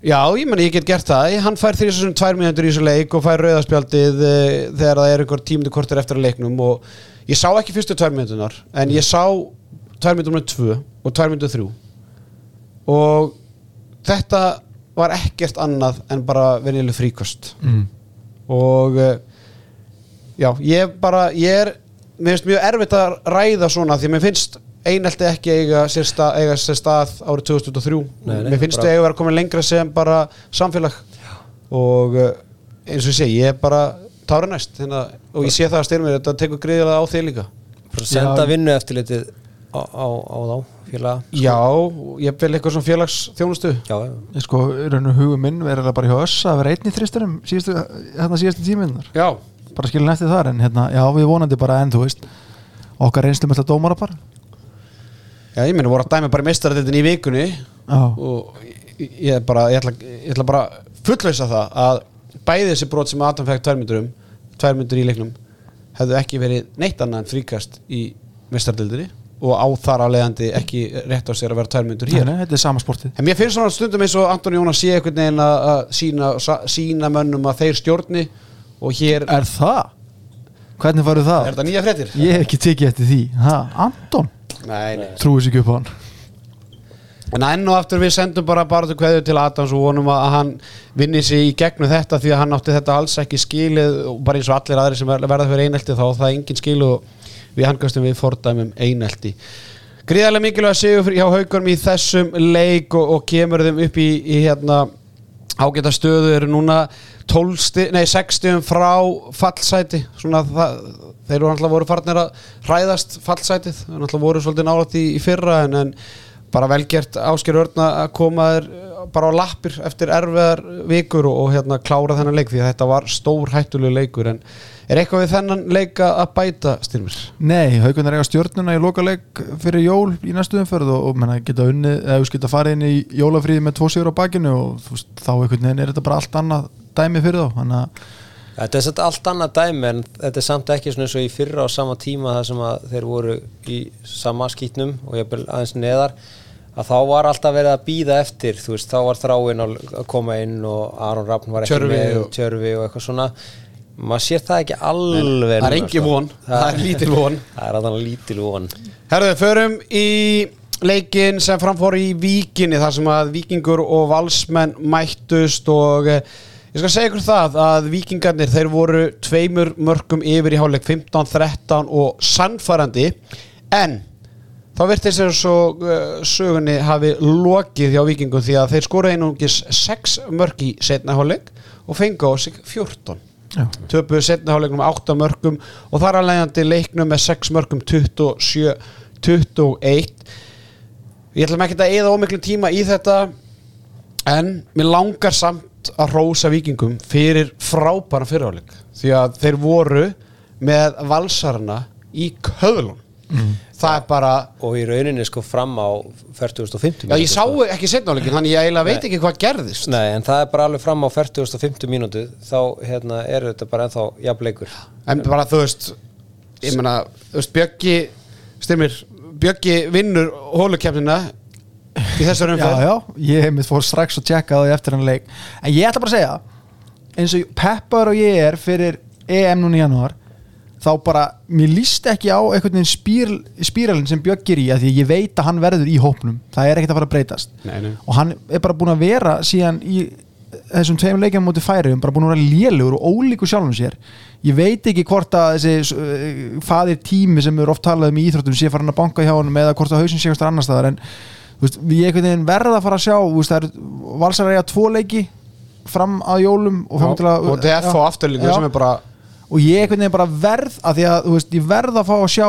Já, ég meni, ég get gert það. Hann fær því þessum tvær mínútur í þessu leik og fær rauðaspjaldið uh, þegar það er einhver tímundu kortir eftir að leiknum og ég sá ekki fyrstu tvær mínútunar en ég sá tvær með tvö og tvær mínútur þrjú. Og þetta var ekkert annað en bara venilu fríkost. Mm. og uh, já, ég bara ég er, mér finnst mjög erfitt að ræða svona því að mér finnst einelti ekki eiga sér, stað, eiga sér stað árið 2003 Nei, nei, mér finnst þau eiga að vera komin lengra sem bara samfélag. Og uh, eins og ég segi, ég er bara tára næst. Hérna, og ég sé það að styrmir þetta tekur greiðilega á þig líka. Bara senda Já. vinnu eftirlitið á, á, á þá félaga já, ég vil eitthvað svona félags þjónustu Já, já. sko, raunum hugum minn verður bara hjá öss að vera einn í þristunum síðustu, hérna síðustu tíminnar já, bara skilin eftir þar en hérna, já við vonandi bara en þú veist okkar reynslum alltaf dómara bara. Já, ég minni voru að dæmi bara mestaradildin í vikunni já, og ég, ég, bara, ég, ætla, ég ætla bara fullausa það að bæði þessi brot sem Adam fekk tvær myndur um tvær myndur í leiknum hefðu ekki verið neitt annað en fríkast í mestardildinni og á þar að leiðandi ekki rétt á sér að vera tvær myndur hér Nei, þetta er sama sportið en mér finnst svona stundum eins og Anton Jónas sé einhvern veginn að að sína, mönnum að þeir stjórni og hér er það? hvernig farið það? er þetta nýja fréttir? ég hef ekki tekið eftir því ha, Anton, Nei, nei. trúið sér ekki upp á hann En enn og aftur við sendum bara til kveðu til Adams og vonum að hann vinni sig í gegnum þetta því að hann átti þetta alls ekki skilið og bara eins og allir aðri sem ver- verða fyrir einelti þá það engin skil og við hangastum við fordæmum einelti. Gríðarlega mikilvæg sigur fyrir- hjá haugunum í þessum leik og, og kemur þeim upp í, í hérna ágæta stöðu eru núna 12 sti, nei 60 frá fallsæti svona það, þeir eru alltaf voru farnir að hræðast fallsætið, þeir alltaf voru svolítið nálægt í, í fyrra en, en bara velgert Ásker Örna að koma þér bara á lappir eftir erfiðar vikur og, og hérna klára þennan leik því að þetta var stór hættulegu leikur en er eitthvað við þennan leika að bæta styrmir? Nei, haugunar eiga stjórnuna í lokaleik fyrir jól í næstu umferð og, og menna, geta unnið, eða þú veist, geta farið inn í jólafríði með tvo sigur á bakinu og þú veist, þá einhvern veginn er þetta bara allt annað dæmi fyrir þá þannig að Þetta er satt allt annað dæmi en þetta er samt ekki svona eins og í fyrra á sama tíma þar sem að þeir voru í sama skýtnum og ég bel aðeins neðar að þá var alltaf verið að býða eftir þú veist, þá var þráin að koma inn og Aron Rafn var ekki Tjörvi með og- Tjörfi og eitthvað svona maður sér það ekki alveg það er engin sko. von, það er lítil von. það er að lítil von Herðu, förum í leikin sem framfór í Víkinni þar sem að Víkingur og Valsmenn mættust og eh, Ég skal segja ykkur það að vikingarnir þeir voru tveimur mörgum yfir í hálfleik 15, 13 og sannfærandi en þá virtist þess að uh, sögunni hafi lokið hjá vikingum því að þeir skora einungis 6 mörg í setna hálfleik og fengu á sig 14 Já. töpuðu setna hálfleiknum 8 mörgum og þar alvegandi leiknum með 6 mörgum 27 21 ég ætlum ekki að eða ómiklu tíma í þetta en mér langar samt að rósa vikingum fyrir frábæra fyrirháleik því að þeir voru með valsarana í köðlun það er bara og í rauninni sko fram á 40.50 já, ég sá ekki setnáleikin þannig ég eiginlega veit ekki hvað gerðist. Nei, en það er bara alveg fram á 40.50 mínútu þá hérna, er þetta bara ennþá jafnleikur en bara þú veist ég meina, þú veist, Bjöggi styrmir, Bjöggi vinnur hólukefnina í þessar Já, umferð. já, ég hef mitt fór strax að tjekka því eftir hann leik. En ég ætla bara að segja eins og peppar og ég er fyrir EM núna í janúar þá bara, mér líst ekki á einhvern veginn spír, spíralinn sem Björk er í að því ég veit að hann verður í hópnum það er ekkert að fara að breytast Nei, nei. og hann er bara búin að vera síðan í þessum tveim leikjum mútið færiðum bara búin að vera lélugur og ólíkur sjálfum sér ég veit ekki hvort að þessi uh, faðir tími sem er oft talað um í íþróttum sé farin að banka hjá honum eða hvort að hausin sé einhvers staðar annar staðar en veist, við einhvern veginn verða að fara að sjá veist, það er valsar að eiga tvo leiki fram að jólum og, til að, og DF á afturlíku Já. sem er bara og ég einhvern veginn bara verð að því að þú veist, ég verð að fá að sjá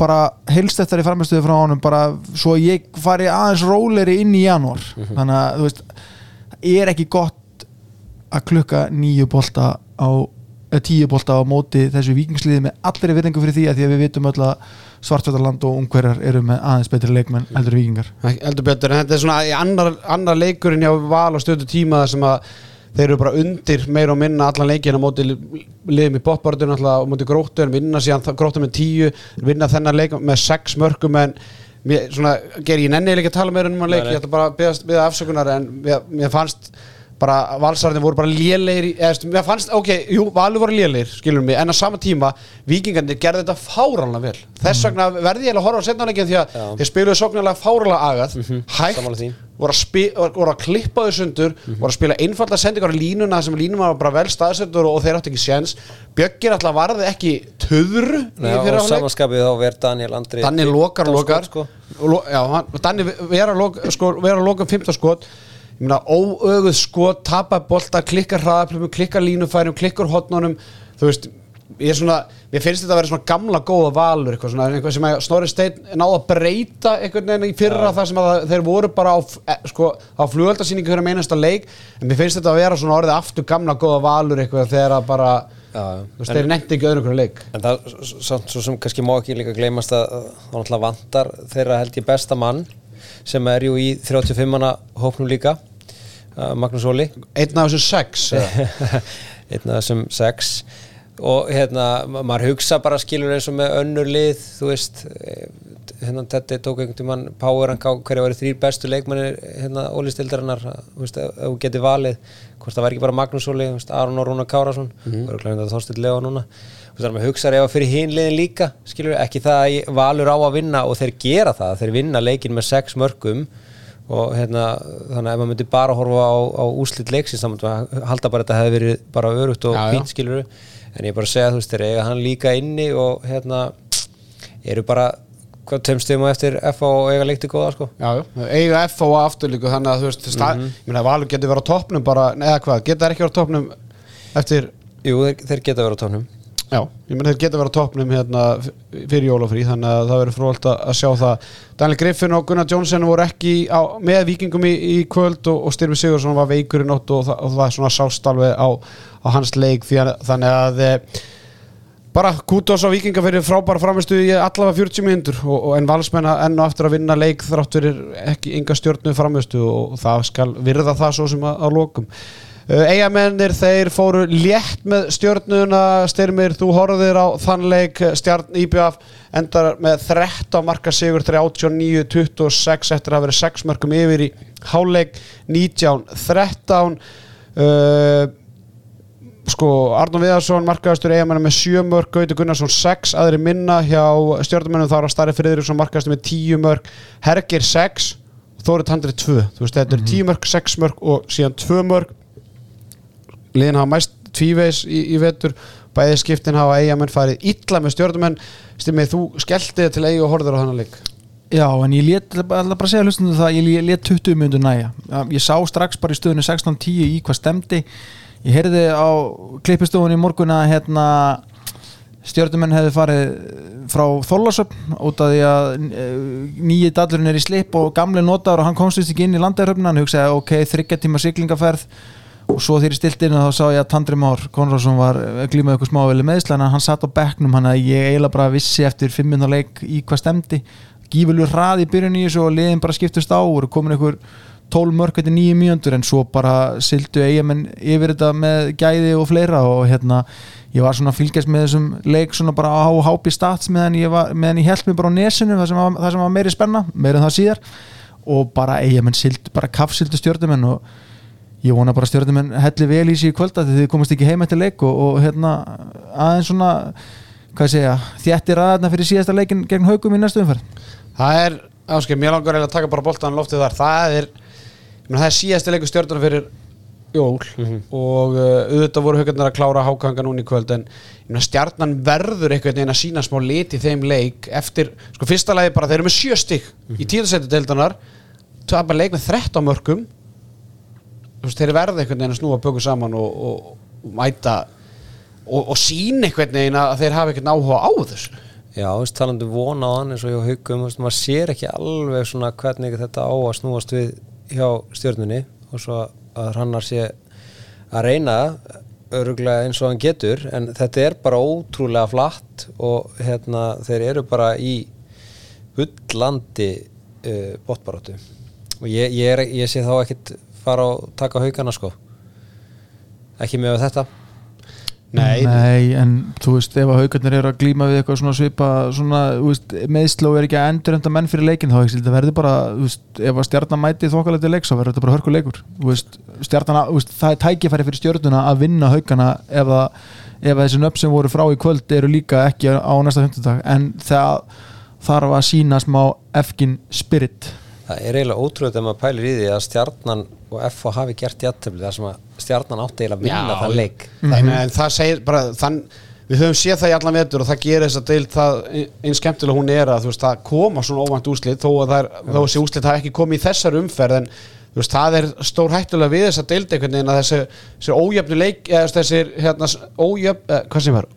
bara í framistöðu frá honum bara svo ég fari aðeins róleri inn í janúar. Þannig að þú veist er ekki gott að klukka nýju bolta á eða tíu bolta á móti þessu vikingsliði með allir virðingu fyrir því að því að við vitum öll að svartfjöldarland og ungverjar eru með aðeins betri leikmenn heldur vikingar heldur betur, en þetta er svona annar, annar leikurinn hjá val og stöðu tíma sem að þeir eru bara undir meira og minna allan leikin á móti li- liðum í botbarður á móti gróttu en vinna síðan gróttu með tíu vinna þennan leik með sex mörgum en mér, svona, ger ég nenni ekki að tala meira um að leik, ég ætla bara að beða, afsökunar en mér fannst bara valsarðin voru bara lélegir í- eða, fannst, ok, jú, valur voru lélegir skilur mig, en á sama tíma vikingarnir gerði þetta fáránlega vel þess vegna verði ég að horfa á setnáleikin því að Já. þeir spiluðu sóknarlega fáránlega agað hægt, sammála því. voru að, spi, voru að klippa þau sundur voru að spila einfalda sendingar á línuna sem línum var bara vel staðsettur og, og þeir áttu ekki séns Bjöggir alltaf varði ekki í fyrra og samanskapið þá verð Daniel Andri Danni lokar lokar sko. Lo, já, hann, Danni vera, vera loka 15 skot óöguð skot tapa bolta, klikkar hraðaplumum klikkar línufærum, klikkar hotnunum þú veist, ég er svona mér finnst þetta að vera svona gamla góða valur eitthvað, svona, eitthvað sem að Snorri Steinn náða að breyta einhvern veginn í fyrra þar sem að þeir voru bara á, e, sko, á flugöldasýningu hverjum einasta leik. En mér finnst þetta að vera svona orðið aftur gamla góða valur eitthvað þegar að bara já. þú veist, þeir nefndi ekki öðru hverju leik. En það s- samt svo sem kannski má ekki líka gleymast að að það náttúrulega vantar þeirra held ég besta mann sem er jú í 35-manna hópnum líka Magnús Óli einn af þessu sex eða? einn af þessum sex og hérna, ma- maður hugsa bara skilur eins og með önnur lið þú veist eh, hérna þetta tók einhvern tímann power rank á hverja væri þrýr bestu leikmennir hérna ólistildarinnar þú veist, ef þú geti valið hvort það væri ekki bara Magnús Óli, þú veist, Aron og Rúnar Kárasson mm -hmm. verður klæðin að Þorstill Leo núna þú veist, maður hugsa ef að fyrir hinn liðin líka skilur, ekki það að valur á að vinna og þeir gera það, þeir vinna leikin með sex mörgum og hérna, þannig að ef maður myndi bara horfa á, á úslit leiksins þá halda bara að þetta hefði verið bara örugt og Já, já. fínt skilur en ég er bara að segja þú veist þeir eiga hann líka inni og hérna eru bara hvað stegum á eftir F og eiga leikti góða sko Já, já, eiga F og afturlíku þannig að þú veist, mm Mhm. ég meina Valur getur verið á toppnum bara, eða hvað, geta þær ekki verið á toppnum eftir, Jú, þeir, þeir geta verið á tónum já, ég meina þeir geta verið á toppnum hérna fyrir jólafrí, þannig að það verður fróðalt að að sjá það. Daniel Griffin og Gunnar Jónsson voru ekki á, með vikingum í, í kvöld og, og Styrfi Sigursson var veikur í nótt og, og það er svona sást alveg á, á hans leik að, þannig að e, bara kútos á vikinga fyrir frábæra framistu í allavega 40 minnur og, og en valsmenna enn og aftur að vinna leik þrátt fyrir ekki ynga stjórnu framistu og, það skal virða það svo sem að, að lokum uh, Eigamennir þeir fóru létt með stjórnuna styrmir, þú horfðir á þann leik stjarn IBF endar með 13 marka sigur 39-26 eftir að verið 6 markum yfir í háleik 19-13 uh, sko Arnón Viðarsson markaðastur eigamennum með 7 mörg Gauti Gunnarsson 6, aðri minna hjá stjórnumennum þá var Starri Friðriksson markaðastur með 10 mörg Hergir 6 og Þóri Tandri 2 þú veist þetta eru 10 mörg, 6 mörg og síðan 2 mörg liðin hafa mæst tvíveis í, í vetur. Bæði skiptin hafa eigamenn farið illa með stjórnumenn stimmið þú skelltið til eigi og horður á þannig leik. Já, en ég let, ætla bara segja hlustunum það, ég lét 20 myndur næja. Ég sá strax bara í stöðunni 16.10 í hvað stemdi. Ég heyrði á klippistofunni í morgun að hérna, stjórnumenn hefði farið frá Þólasöfn út af því að eh, nýji dallurinn er í slip og gamli notaður og hann komst vist ekki inn í landeirhöfna hann hugsaði ok, þryggja tíma siglingaferð og svo þegar ég stilt inn þá sá ég að Tandri Már Konradsson var glímaði eitthvað smáveli meðsla en hann satt á bekknum hann að ég eiginlega bara vissi eftir fimm minna leik í hvað stemdi gífurlur hraði í byrjun í þessu og liðin bara skiptust á og komin einhver 12 mörg eftir nýju mjöndur en svo bara sildu eigamenn yfir þetta með gæði og fleira og hérna ég var svona fylgjast með þessum leik svona bara á hápi stats meðan ég, meðan ég held mig bara á nesinu það sem var, það sem var meiri spenna, meiri en það síðar. Og bara eigamenn sildu, bara kaffsildu stjórnumenn og ég vona bara stjórnumenn helli vel í sig í kvölda því þið komast ekki heim eftir leik og, og hérna aðeins svona segja, þjættir aðeina fyrir síðasta leikin gegn haugum í næstu umferð. Það er, áskil, mér langar eiginlega að taka bara boltan loftið þar, það er það er síðasti leikur stjórnuna fyrir jól og uh, auðvitað voru haugarnar að klára hákanga núna í kvöld en stjarnan verður einhvern veginn að sína smá lit í þeim leik eftir, sko fyrsta lagi bara þeir eru með sjö stig í tíðarsættu deildanar tapar leik með 13 mörgum þú veist, þeir verða einhvern veginn að snúa böku saman og, og, og mæta og, og sína einhvern veginn að þeir hafa einhvern áhuga á þessu. Já, þú veist, talandi von á hann eins og hjá haugum, þú veist, maður sér ekki alveg svona hvernig þetta á að snúast við hjá stjórnunni og svo að hannar sé að reyna öruglega eins og hann getur en þetta er bara ótrúlega flatt og hérna þeir eru bara í bullandi uh, botbaróttu og ég, ég, er, ég sé þá ekkit fara og taka haugana sko. Ekki með þetta. Nei, Nei, en þú veist, ef að haugarnir eru að glíma við eitthvað svona svipa svona, þú veist, meðsló er ekki að endur enda menn fyrir leikin, þá ekki þetta verður bara þú veist, ef að stjarnan mæti þokkalegt leik þá verður þetta bara hörku leikur, þú veist, stjarnan þú veist, það er tækifæri fyrir stjörnuna að vinna haugana ef að, ef að þessi nöfn sem voru frá í kvöld eru líka ekki á næsta hundudag, en það þarf að sína smá efkin spirit Það er eiginlega ótrúlega þegar maður pælir í því að stjarnan og FH hafi gert jættöfli þar sem að stjarnan átti eiginlega að vinna þann leik. Það, mm -hmm. það segir bara þann, við höfum séð það í allan vetur og það gerir þess að deild það einn skemmtilega hún er að þú veist það koma svona óvænt úslit þó að það er, þó að þessi úslit hafi ekki komið í þessar umferð en þú veist það er stór hættulega við þess að deild einhvern veginn að þessi, þessi ójöfnu leik eða þessi hérna ójöfn, eh, hvað sem var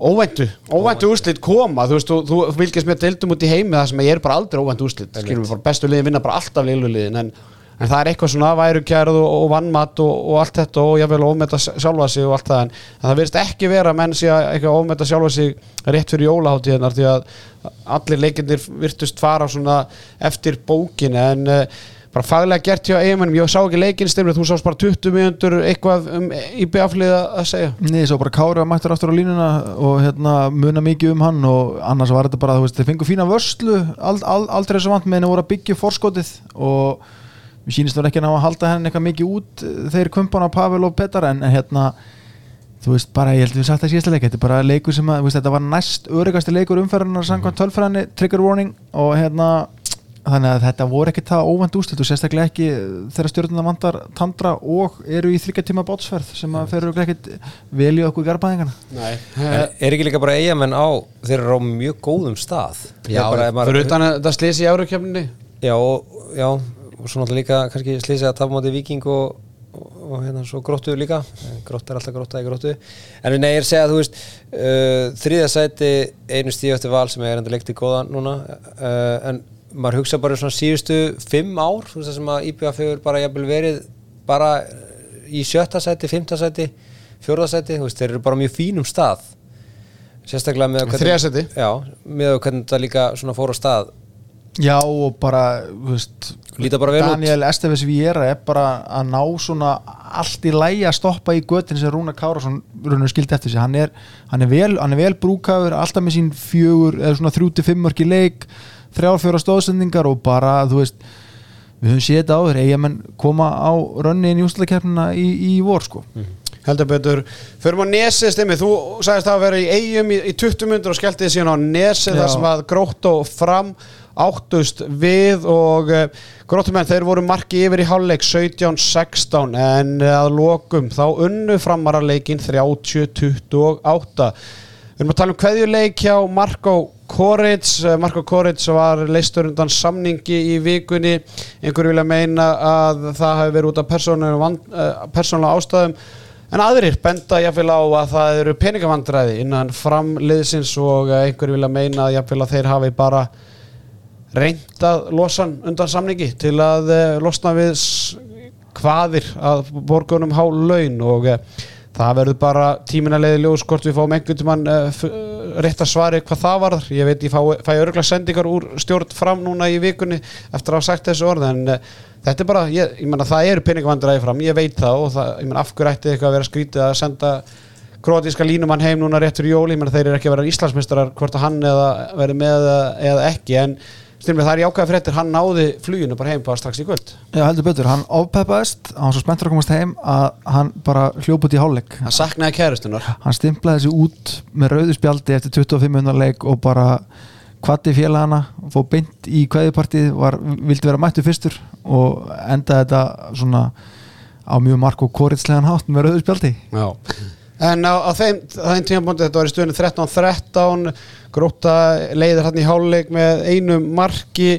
óvæntu, óvæntu úrslit koma þú veist, þú, þú fylgjast með deildum út í heimi það sem ég er bara aldrei óvæntu úrslit skilum við bara bestu liðin vinna bara alltaf liðluliðin en, en það er eitthvað svona værukjærð og, og vannmatt og, og allt þetta og jáfnvel ómeta sjálfa sig og allt það en, en það verðist ekki vera menn að eitthvað ómeta sjálfa sig rétt fyrir jólaháttíðinar því að allir leikindir virtust fara svona eftir bókin en uh, bara faglega gert hjá eiginmennum, ég sá ekki leikinn stefnir, þú sást bara 20 mjöndur eitthvað um IB-aflið að segja. Nei, svo bara Kári var mættur aftur á línuna og hérna muna mikið um hann og annars var þetta bara, þú veist, þeir fengu fína vörslu ald, ald, aldrei þessu vant með henni voru að byggja fórskotið og við sýnist verið ekki að að halda henni eitthvað mikið út þeir kumpana Pavel og Petar en, hérna þú veist, bara ég held að við sagt það síðasta leik þetta er bara leikur sem að, þú veist, þetta var næst öryggasti leikur umferðarnar samkvæmt tölfræðinni trigger warning og hérna þannig að þetta voru ekki það óvænt úslit og sérstaklega ekki þegar stjórnuna vantar tandra og eru í þryggja tíma bátsferð sem að ferur ekkert vel í okkur garbaðingana Nei, En er ekki líka bara eigamenn á þeir eru á mjög góðum stað. Já, fyrir utan að það slýsi í árukjöfninni já, og, já, og svo náttúrulega líka kannski slýsið að tapa móti viking og, og, og hérna svo gróttu líka. Eh, grótt er alltaf grótta í gróttu. En nei, ég er að segja að þú veist uh, þriða sæti einu stíu eftir val sem er maður hugsa bara svona síðustu fimm ár, þú veist það sem að IBF hefur bara jafnvel verið bara í sjötta sæti, fymta sæti fjórða sæti, þú veist, þeir eru bara mjög fínum stað sérstaklega með að Þriðja sæti. já, með hvernig þetta líka svona fór á stað Já og bara, þú veist bara. Daniel Esteves Viera er bara að ná svona allt í lægi að stoppa í göttin sem Rúna Kárasson raunur skildi eftir sig hann er, hann er vel, vel brúkafur alltaf með sín fjögur eða svona þrjú til fimm mörki leik þrjár fjóra stóðsendingar og bara þú veist við höfum séð þetta áður eiga menn koma á rönnin í úslakeppnina í, í vor sko. Heldur betur, förum á Nesi stimmi þú sagðist það að vera í eigum í, í 20 myndur og skelltið síðan á Nesi Já. þar sem að grótt og fram áttust við og uh, grótumenn þeir voru marki yfir í hálfleik 17-16 en að lokum þá unnu framara leikin 30-28 Við erum að tala um kveðjuleik hjá Marko Koric. Marko Koric var leistur undan samningi í vikunni. Einhverju vilja meina að það hefur verið út af persónulega ástæðum. En aðrir benda jáfnvel á að það eru peningavandræði innan framliðsins og einhverju vilja meina jáfnvel að þeir hafi bara reynd að losa undan samningi til að eh, losna við hvaðir að borgunum há laun og eh, það verður bara tímina leiði ljós hvort við fáum einhvern tímann uh, rétt að svari hvað það varðar. Ég veit ég fá, fæ örgulega sendingar úr stjórn fram núna í vikunni eftir að hafa sagt þessu orð en uh, þetta er bara, ég, ég menna það eru peningavandræði fram, ég veit það og það, ég menna af hverju ætti eitthvað að vera skrítið að senda kroatíska línumann heim núna rétt fyrir jól? Ég menna þeir eru ekki að vera Íslandsmeistarar hvort að hann eða verið með eða, eða ekki en styrmið það er jákvæða fréttir. Hann náði fluginu bara heim bara strax í kvöld. Já, heldur betur, hann ofpeppaðist hann var svo spenntur að komast heim að hann bara hljóp út í hálfleik. Hann saknaði kærustunar hann stimplaði sig út með rauðu spjaldi eftir 25 minnar leik og bara kvatti félagana fóð beint í kveðipartið var, vildi vera mættu fyrstur og endaði þetta svona á mjög mark og koritslegan hátt með rauðu spjaldi. Já. En á, á þeim, þeim tímabóndi þetta var í stöðinu 13-13 gróta leiðir hann í háluleik með einu marki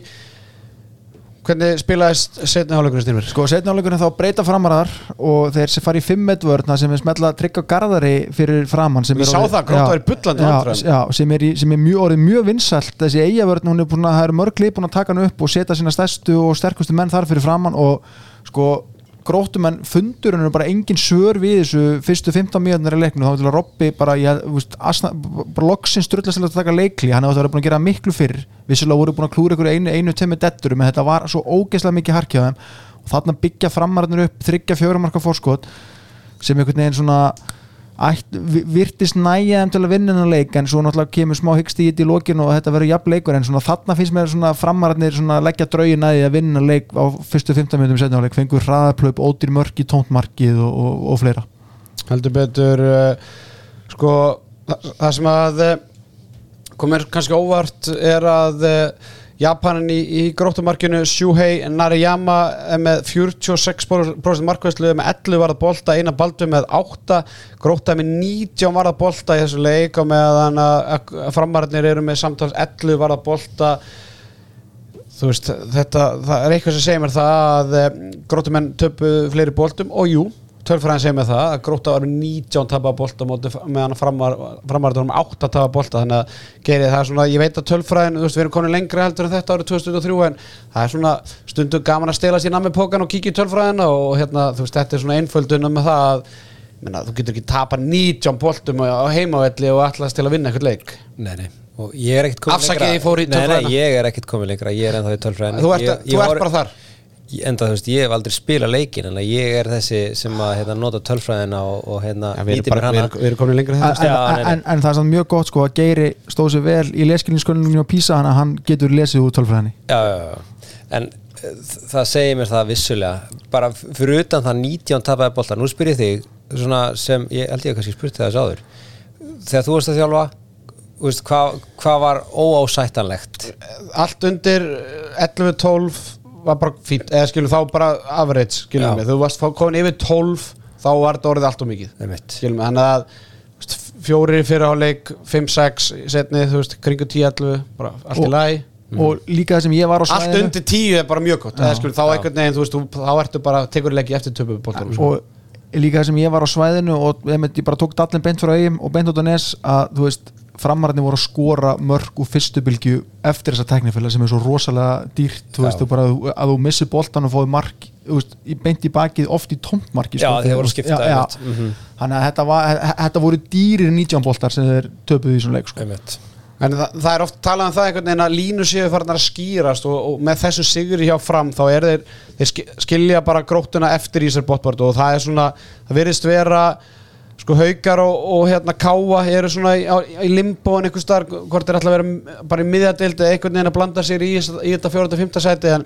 hvernig spilaðist setni háluleikurinn styrmir? Sko, setna áleikurinn þá breyta framarar og þeir sem fara í 5 vörna sem er smetla að tryggja garðari fyrir framann Ég er sá orðið- það, var í bullandi já. Já, sem er, í, sem er mjög, orðið mjög vinsælt þessi eigavörn, hún er búin að það eru mörg lið búin að taka hann upp og setja sína stærstu og sterkustu menn þar fyrir framann og sko gróttumenn fundur hann er bara engin svör við þessu fyrstu 15 mínútur í leiknu þá var til að Robby bara, ég, veist, bara loksins drullast til að taka leikli hann hefði búin að gera miklu fyrr. Vissulega voru búin að klúra ykkur einu, einu tömmu detturum en þetta var svo ógeðslega mikið harkjaðum og þarna byggja framararnir upp þryggja fjórumarka fórskot sem einhvern veginn svona virtist næja þeim til að vinna hennar leik en svo náttúrulega kemur smá hyggst í þetta í lokin og þetta verður jafn leikur en svona þarna finnst mér svona framararnir svona leggja draugin að því að vinna leik á fyrstu 15 minnum setna leik fengur hraðaplöp, ódýr mörk í tóntmarkið og, og, og fleira. Heldur betur uh, sko það, sem að uh, komir kannski óvart er að uh, Japanin í, í gróttumarkinu Shuhei Nariyama með 46% markvæslu með 11 varða bolta, eina baldu með 8 grótta með 19 varða bolta í þessu leik og meðan framararnir eru með samtals 11 varða bolta. Þú veist, þetta, er eitthvað sem segir mér það að e, grótumenn töpu fleiri boltum og jú, tölfræðin segir mér það að gróta var með 19 tapa bolta móti, meðan framar, framarður var með 8 tapa bolta þannig að gerið það svona, ég veit að tölfræðin, við erum komin lengra heldur en þetta árið 2003 en það er svona stundum gaman að stela sér nammi pókan og kíkja í tölfræðina og hérna, þú veist, þetta er svona einföldun með það að Menna, þú getur ekki tapa 19 boltum á heimavelli og allast til að vinna eitthvað leik. Nei, nei, og ég er ekkert komin Afsakið, ég fór í Nei, nei, tölfræðina. ég er ekkert komin lengra, ég er ennþá í tölfræðinu. Þú ert, ég, þú ert bara þar Enda þú veist, ég hef aldrei spilað leikin en ég er þessi sem að hérna, nota tölfræðina og, og hérna, ja, erum mér bara, við, hana. erum, við erum komin lengra en, þetta. En, en, en það er samt mjög gott sko að Geiri stóð sér vel í leskilinskölunum og Písa hann að hann getur lesið úr tölfræðinni. Já, já, já. En eh, það segir mér það vissulega. Bara fyrir utan það 19 tapaði bolta nú spyr ég þig, svona sem ég held ég að kannski spurt það þess áður. Þegar þú varst að þjálfa hvað, hvað var óásættanlegt? Allt undir 11-12 var bara fínt eða skilur þá bara average skilur Já. mig, þú varst komin yfir 12 þá var þetta orðið allt og mikið. Skilur mig, þannig að þú veist, fjórir fyrir áleik 5-6 setni, þú veist, kringu 10-11 bara allt í Og- lagi. og líka það sem ég var á allt svæðinu. undir 10 er bara mjög gott eða skilur þá einhvern veginn, þú veist, þá ertu bara tekur í leiki eftir töpu bóltanum og líka það sem ég var á svæðinu og ég bara tók dallin beint frá eigum og beint út á nes að þú veist framararnir voru að skora mörg úr fyrstu bylgju eftir þessa teknifilla sem er svo rosalega dýrt þú veist, þú bara, að þú missir boltan og fóði mark þú veist, beint í bakið, oft í að já. einmitt. Mhm. þannig að þetta, var, þetta voru dýrir 19 boltar sem þeir töpuðu í svona leik sko. En það, það er oft talað um það einhvern veginn að línu séu farnar að skýrast og, og með þessu sigri hjá fram þá er þeir, þeir ski- skilja bara gróttuna eftir í sér botbart og það er svona, það virðist vera sko haukar og, og hérna káa eru svona í, í limbo en einhver starf, hvort er alltaf að vera bara í miðjadeild eða einhvern veginn að blanda sér í, í þetta 4-5 sæti en,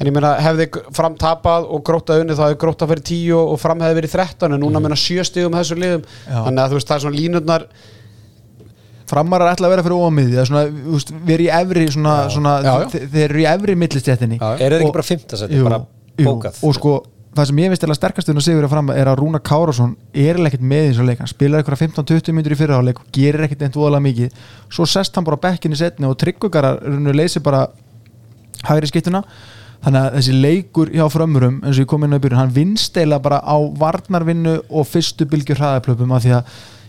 en ég meina hefði fram tapað og gróttað unni þá hefði gróttað fyrir 10 og, fram hefði verið 13 en núna meina 7 stigum með þessu liðum Já. þannig að þú veist það er svona línurnar framarar ætla að vera fyrir ómiði svona, þú veist, við erum í efri svona, svona, Já, já. þe- þeir eru í efri millistéttinni. Já, já. eru þeir Og- ekki bara fimmtasætti, Jú, bara jú, bókað? Og sko það sem ég veist sterkastuðin að sigur að fram er að Rúna Kárásson er ekkert með í þessu leik. Hann spilar eitthvað 15-20 myndur í fyrirháleik og gerir ekkert eint voðalega mikið. Svo sest hann bara á bekkinni setni og tryggugarar leysi bara hægri skiptuna. Þannig að þessi leikur hjá frömmurum eins og ég kom inn á byrjun, hann vinnst eiginlega bara á varnarvinnu og fyrstu bylgjur hraðaplöpum af því að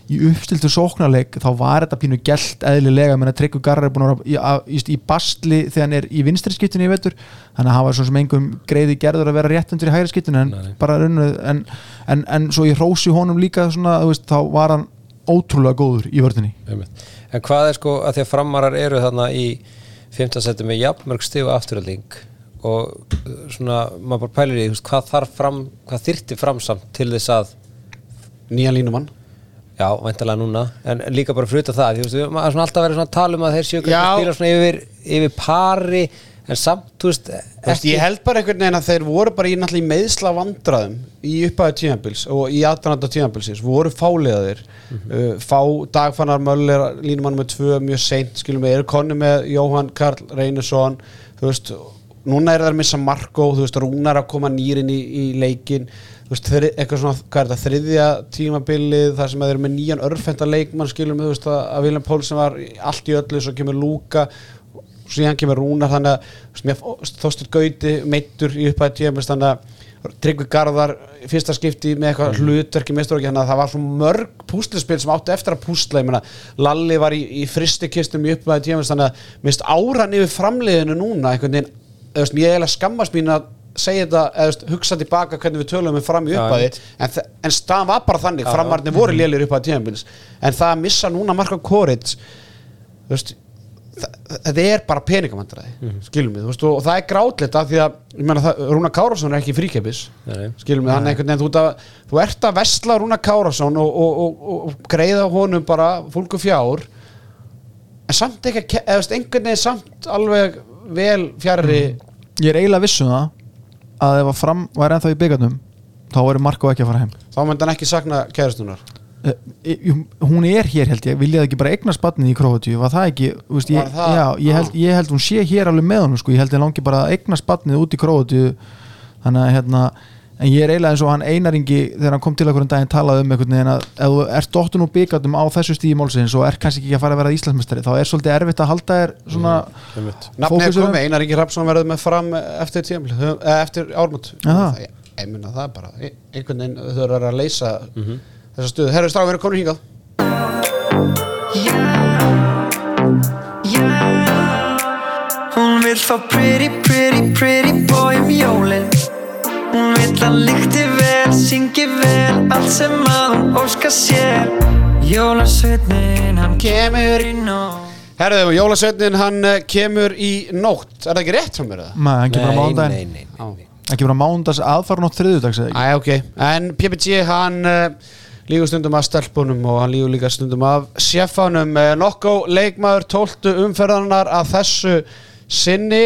í uppstiltu sóknarleik þá var þetta pínu gælt eðlilega. Menn að Tryggur Garra er búin að vera í, í, í bastli þegar hann er í vinstri skiptinu í vetur. Þannig að hann var svo sem engum greiði gerður að vera réttundur í hægri skiptinu en en, en, en svo ég hrósi honum líka svona, veist, þá var hann ótrúlega góður í Einmitt. En hvað er sko að því að framarar eru þarna í 15 seti með jafnmörg og afturölding og uh, svona, maður bara pælir í hvað þarf fram, hvað þyrti fram samt til þess að, nýjan línumann já, væntalega núna. En líka bara fruta það, þú veist, maður er svona alltaf verið svona að tala um að þeir séu kannski að spila svona yfir, yfir pari en samt, þú veist, Þú veist, ég held bara einhvern veginn að þeir voru bara í náttúrulega meðsla vandræðum í upphæðu tímabils og í aðdannanda tímabilsins voru fáliðaðir. Uh, fá dagfannar Möller línumann með tvö mjög seint skilum við, eru konni með Jóhann Karl Reynesson þú veist, núna er það að missa Marko, þú veist, Rúnar að koma nýrin í, í leikin þú veist, þeir, eitthvað svona, hvað er þetta, þriðja tímabilið þar sem þeir eru með nýjan örfenda leikmann skilum við, þú veist, að, Vilhelm Pálsson var allt í öllu, svo kemur Lúka og síðan kemur Rúnar þannig að Þorstur Gauti meittur í upphæði tímabils þannig að Tryggvi Garðar fyrsta skipti með eitthvað hlutverki meistur þannig að það var svo mörg púslispil sem átti eftir að púsla ég meina Lalli var í, í fristikistum í upphæði tímabils þannig að segja þetta eða, hugsa tilbaka hvernig við tölum við fram í upphæði en, en staðan var bara þannig, Já, framarnir voru lélir upphæði tímabils en það að missa núna Marko Koric þú veist þa- þetta er bara peningamandræði Mhm. skilum við, veist, og, og það er grátlegt af því að, ég meina, það, Rúna Kárásson er ekki fríkeppis skilum við, hann einhvern veginn þú, að, þú ert að vesla Rúna Kárásson og, og, og, og, og greiða honum bara fólku fjár en samt ekki, eða einhvern veginn samt alveg vel fjari ég er eiginlega viss um það að ef að fram var ennþá í byggarnum þá væri Marko ekki að fara heim. Þá myndi hann ekki sakna kæristunar Eh, jú, hún er hér held ég. Vilja það ekki bara eigna spatnið í Króatíu? Var það ekki, veist, ég, Var það? já, ég, held, ég held hún sé hér alveg með honum sko, ég held ég langi bara að eigna spatnið út í Króatíu. Þannig að hérna en ég er eiginlega eins og hann einaringi þegar hann kom til okkur en daginn talaði um einhvern veginn að ef þú ert dóttun og byggatum á þessu stíði málsins og er kannski ekki að fara að vera Íslandsmestari þá er svolítið erfitt að halda þér svona Einmitt. Nafni er komið, Einar Ingi Rapsson verður með fram eftir tímil, eftir ármut það. ég, ég minna það bara ein- einhvern veginn þau eru að leysa þessa stöðu, herru strafum við erum komin hingað Hún vill fá pretty, pretty, pretty boy um jólin Hún vill að líkti vel, syngi vel Allt sem að hún óska sér. Jólasveitnin, hann kemur í nóg Herðu, Jólasveitnin hann eh, kemur í nótt. Er það ekki rétt mér eða? maður, hann kemur á Nei, mánudaginn. nei, nei, nei, nei. hann kemur á mándags aðfarnótt þriðudags eða ekki Æ, ok, en PPG hann uh, lígur stundum að stelpunum og hann lígur líka stundum af sjefanum uh, Nokko leikmaður 12 umferðanar að þessu sinni.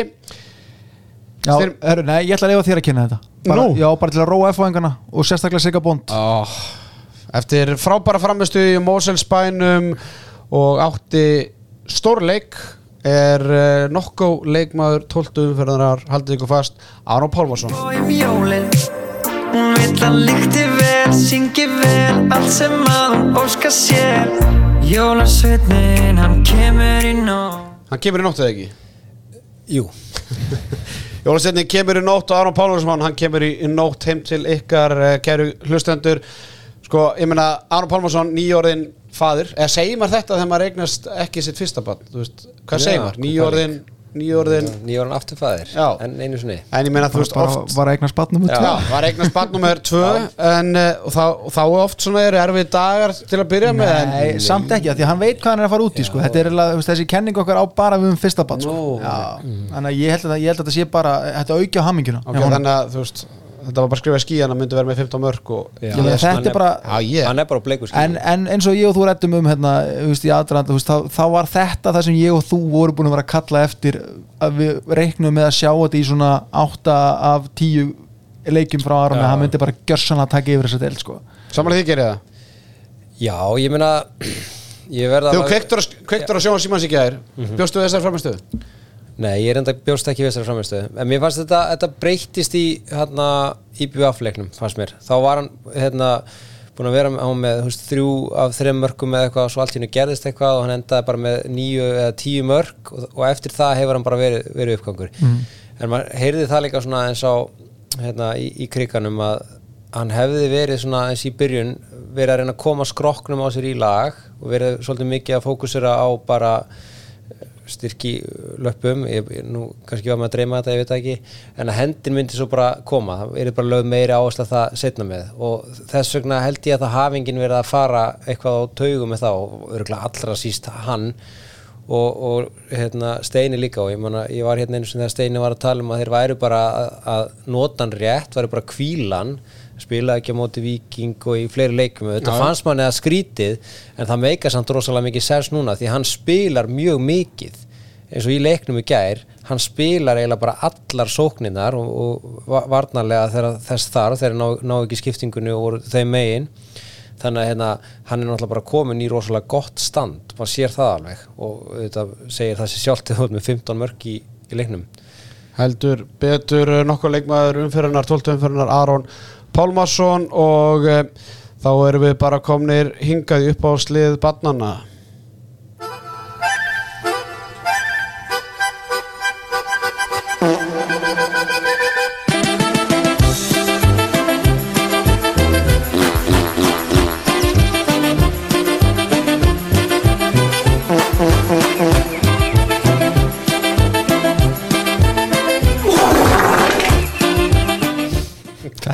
Já, Þeir- heru, nei, ég ætla að leifa þér að kynna þetta bara, Nú? Já, bara til að róa F-fæðingana og sérstaklega Sigga Bond. Oh, Eftir frábæra framistu í Moselsbænum og átti stórleik er uh, Nokko leikmaður 12 umferðanar haldið ykkur fast Aron jólin. Hún vill að líkti vel, syngi vel Allt sem að hún óska sér. Jólasveitnin, hann kemur í nóg Hann kemur í nótt eða ekki? Jú, Jólasetning kemur í nótt og Aron Pálmarsson hann kemur í, nótt heim til ykkar uh, kæru hlustendur. Sko, ég meina Aron Pálmarsson nýjórðin fadir, eða segir maður þetta þegar maður eignast ekki sitt fyrsta barn, þú veist, hvað segir maður? hvað nýjórðin, nýjórðin afturfæðir. En einu sinni. En ég meina þú veist oft var að eigna spatnum Já. Já, var eignast barn nummer tvö en uh, og þá, er oft svona erfið dagar til að byrja með en, Nei, samt ekki, af því hann veit hvað hann er að fara út í sko. þetta er þessi kenning okkar á bara við um fyrsta bann sko. Þannig að ég held að, ég held að þetta sé bara þetta auki á hamminguna ok, þannig að þú veist þetta var bara að skrifa í skíðan að myndi vera með 15 mörg er er en, en eins og ég og þú rættum um hérna, þú veist, þú veist, þá, þá var þetta það sem ég og þú voru búin að vera að kalla eftir að við reiknum með að sjá þetta í svona 8 af 10 leikjum frá Aron að hann myndi bara gjörsanlega taka yfir þessa del sko. Samanlega þið gerir það Já, ég meina ég verða Þegar þú kveiktur að- að sjóna símans í gær. Bjóstu við þessar framistöðu? Nei, ég er enda bjóst ekki við þessari framistöðu En mér fannst þetta, þetta breyttist í hérna, IBF-leiknum, fannst mér. Þá var hann hérna, búin að vera á með veist, þrjú af þreim mörgum eða eitthvað og svo allt hennu gerðist eitthvað og hann endaði bara með níu eða tíu mörg og, og eftir það hefur hann bara verið, verið uppgangur. En maður heyrði það líka svona eins á hérna, í, í kriganum að hann hefði verið svona eins í byrjun verið að reyna að koma skrokknum á sér í lag og verið svolítið mikið að fókusera á bara styrki löpum ég, nú kannski var maður að dreyma þetta, ég veit ekki. En að hendin myndi svo bara koma. Það er bara lögð meiri áherslu að það setna með. Og þess vegna held ég að það hafi enginn verið að fara eitthvað á taugum með það og örgulega allra síst hann. Og, og hérna, Steini líka. Og ég, man, ég var hérna einu sem þegar Steini var að tala um að þeir væru bara að, að nota hann rétt, væru bara kvílan spilaði ekki á móti viking og í fleiri leikum þetta fannst manni að skrítið en það meika samt rosalega mikið sens núna því hann spilar mjög mikið eins og í leiknum í gær. Hann spilar eiginlega bara allar sókninar og, og va- varnarlega þegar þess þar þegar ná, ná ekki skiptingunni og voru þeim megin. Þannig að hérna, hann er náttúrulega bara komin í rosalega gott stand, maður sér það alveg og þetta segir það sér sjálft þegar þú ert með 15 mörg í, í leiknum. Heldur betur eh, nokkuð leikmaður umfyrirnar, 12 umfyrirnar Aron Pálmarsson og e, þá erum við bara komnir hingað upp á slið barnana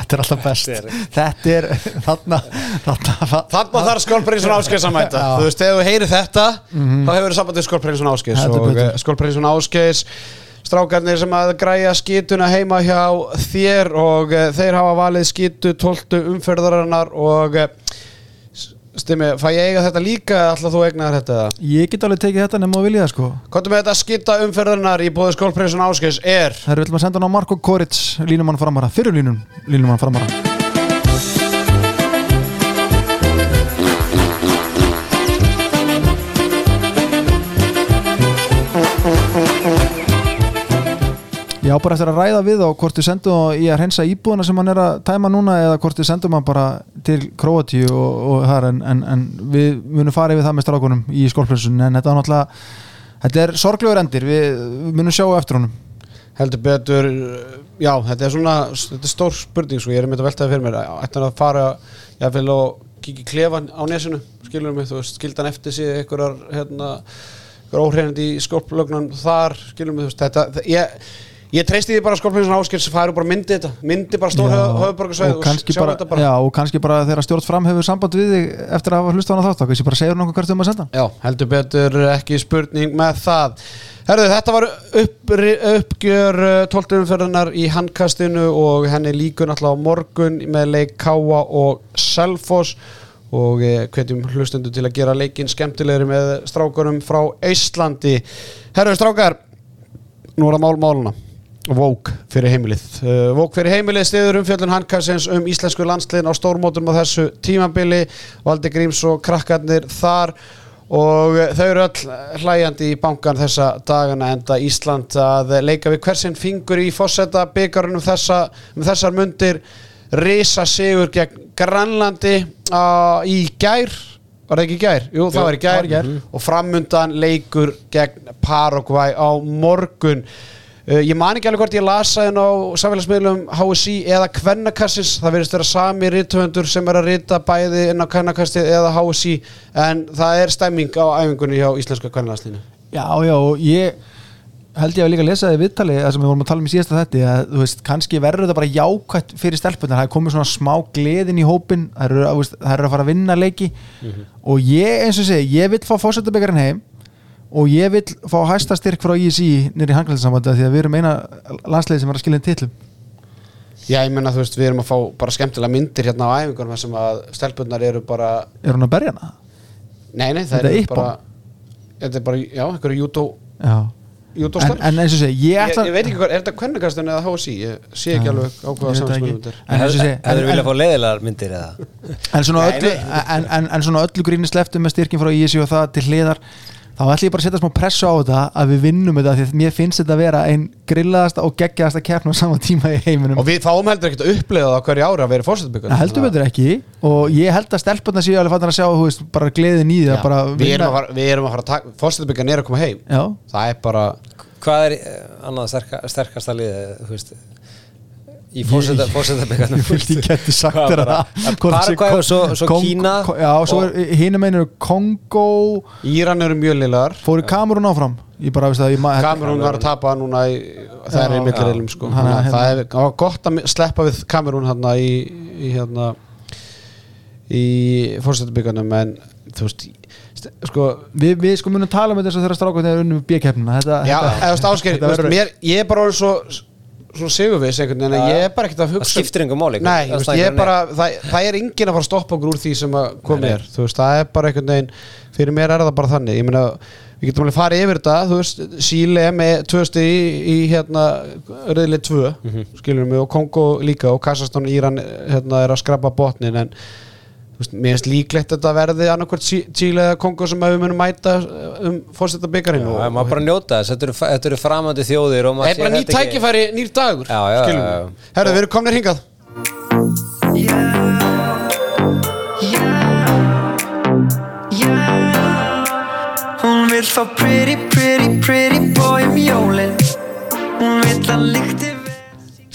Þetta er alltaf best. Þetta er þarna Þarna þarf Skólprinsson Áskeis að mæta. Þú veist, þegar þú heyrir þetta þá hefur það samband við Skólprinsson Áskeis Heldur og betur. Skólprinsson Áskeis strákarnir sem að græja skítuna heima hjá þér og uh, þeir hafa valið skítu 12 umferðarinnar og Stimmi, fæ ég eiga þetta líka? Eða ætla þú egnaðar þetta? Ég get alveg tekið þetta nema að vilja það sko. Kottum með þetta skýta umferðarnar í bóði Skólprinsson Áskeis er Það eru viljum að senda hann á Marko Koric línumann framara, fyrir línun línumann framara Já, bara eftir að ræða við og hvort við sendum þá í að hreinsa íbúðina sem hann er að tæma núna eða hvort við sendum hann bara til Króatíu og, og þar en, en, en við munum fara yfir það með strákunum í skólprinsun en þetta er náttúrulega þetta er sorglegur endir, við, við munum sjá á eftir honum. Heldur betur já, þetta er svona, þetta er stór spurning svo ég er með að veltaði fyrir mér ætti hann að fara, ég vil og í klefan á nesinu, skilur mig, þú veist skildan eftir sig einhverjar hérna, óhreinandi í skólplögnan þar, skilur mig, þú veist, þetta ég, ég treysti því bara að áskil sem færi bara myndi þetta, myndi bara stór Já, höfuborgarsvæð og Já, og kannski bara þegar stjórn fram hefur samband við þig eftir að hafa hlusta á hana þátt þá kannski bara segja nokkuð hvert um að senda Já, heldur betur ekki spurning með það. Herðu, þetta var upp, uppgjör uh, 12 umferðarnar í handkastinu og henni líkur náttúrulega á morgun með leik Káa og Selfoss. Og eh, hvetjum hlustundu til að gera leikin skemmtilegri með strákarum frá Íslandi Herðu, strákar nú er það mál máluna Vók fyrir heimilið. Uh, Vók fyrir heimilið stiður umfjöldun handkastins um íslensku landsliðin á stórmótum á þessu tímabili. Valdi Gríms og krakkarnir þar og þau eru öll hlæjandi í bankan þessa dagana enda Ísland að leika við hversinn fingur í fósetta byggarunum þessa, um þessar mundir. Risa sigur gegn Grænlandi uh, í gær. Var það ekki gær? Jú, það var í gær, gær. og framundan leikur gegn Paraguay á morgun Uh, ég man ekki alveg hvort ég lasa en á samfélagsmiðlum HSI eða Kvennakassis, það verðist vera sami rítvöndur sem er að rita bæði inn á Kvennakastið eða HSI en það er stemming á æfingunni hjá Íslenska Kvennalandslínu Já, já, ég held ég að líka lesa það í viðtali það sem við vorum að tala um í síðasta þetta að þú veist, kannski verður þetta bara jákvætt fyrir stelpunar, það er komið svona smá gleðin í hópin, það eru, það eru að fara að vinna leiki. Og ég eins og segi, ég vil fá fósættabekkarinn heim og ég vil fá hæsta styrk frá ISI nýri hanglæðinsambandi því að við erum eina landsleið sem er að skilja titlum. Já, ég menna þú veist, við erum að fá bara skemmtilega myndir hérna á æfingunum þar sem að stelpunnar eru bara er hún að berja hana? Nei, nei, það er eru bara Þetta er bara, já, einhverju jútó Já, Júdó en, en eins og segi, ég ég, ætla ég veit ekki hvað, er þetta kvennakastin eða HSI ég sé ekki Já. alveg á Ég hvaða það samsmyndir En eins og segi, Hefur en- viljað fá leiðilegar myndir eða? En svona öllu nei. en, en, en svona öllu gríni sleftum með styrkin frá ISI og það til hliðar þá ætla ég bara að setja smá pressu á þetta að við vinnum þetta því að mér finnst þetta að vera ein grillaðasta og geggjaðasta keppn á sama tíma í heiminum. Og við fáum heldur ekkert að upplega það hverju ára að vera fórsetabyggur Það heldur betur ekki. Og ég held að stelpunna séu alveg fattan að sjá veist, bara gleðin í því að bara við erum að fara, við erum að fara að taka fórsetabyggan er að koma heim. Já, það er bara Hvað er eh, annað sterka, sterkasta liðið, þú veist í fórsetabyggarnum ég vildi geti sagt þér að Paraguay og svo, svo Kong- Kína Já, svo er hinum einu Kongo Íran eru mjög liðlegar. Fóru Kamerún áfram? Ég ég Kamerún var að tapa núna í, það er í Já. millirilum sko. Það hérna- er gott að sleppa við Kamerún hérna í, í hérna í fórsetabyggarnum en þú veist st- sko við, við sko munum tala um þetta þess að þeirra stráka þegar unnum mér, ég er bara orðið svo svo sigurviss einhvern veginn, en ég er bara ekkert að hugsa skiptir Það er hann bara, það, er enginn að fara að stoppa okkur úr því sem að koma Nei, nei. er þú veist, það er bara einhvern veginn fyrir mér er það bara þannig, ég meina við getum alveg farið yfir þetta, Síle með tvö sti í, í hérna tvö, Mhm. skilur mig og Kongo líka og Kassastan og Íran hérna er að skrapa botnin en mér finnst líklegt að þetta verði annarkvært Síle eða Kongo sem við munum mæta um fórstætta byggarinn Já, maður bara njóta þess, þetta eru, þetta framandi þjóðir og maður er bara sér nýr þetta ekki- tækifæri, nýr dagur Já, já, já. Herðu, við erum komnir hingað. Hún vill fá pretty, pretty, pretty boy um jólin. Hún vill að lykti vel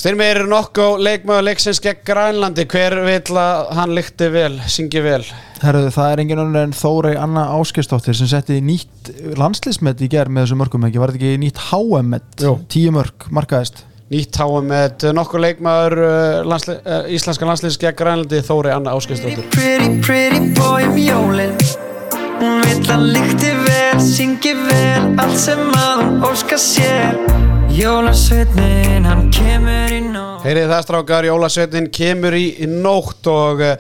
Styrmir Nokko, leikmaður leiksins gegn Grænlandi. Hver vill að hann lykti vel, syngi vel? Herðu, það er engin önnur en Þórei Anna Áskestóttir sem setti nýtt landslismet í gerð með þessum mörgum ekki, var þetta ekki nýtt HM-met tíu mörg, markaðist. Nýtt háum með Nokko leikmaður uh, landsli, uh, Íslenska landsliðs gegn Grænlandi Þóri Anna Áskistóttir Pretty, pretty boy um jólin. Hún vill að lykti vel, syngi vel Allt sem að hún óska sér Jólasveitnin, hann kemur í nótt. Heyrið það strákar, Jólasveitin kemur í, í nótt og uh,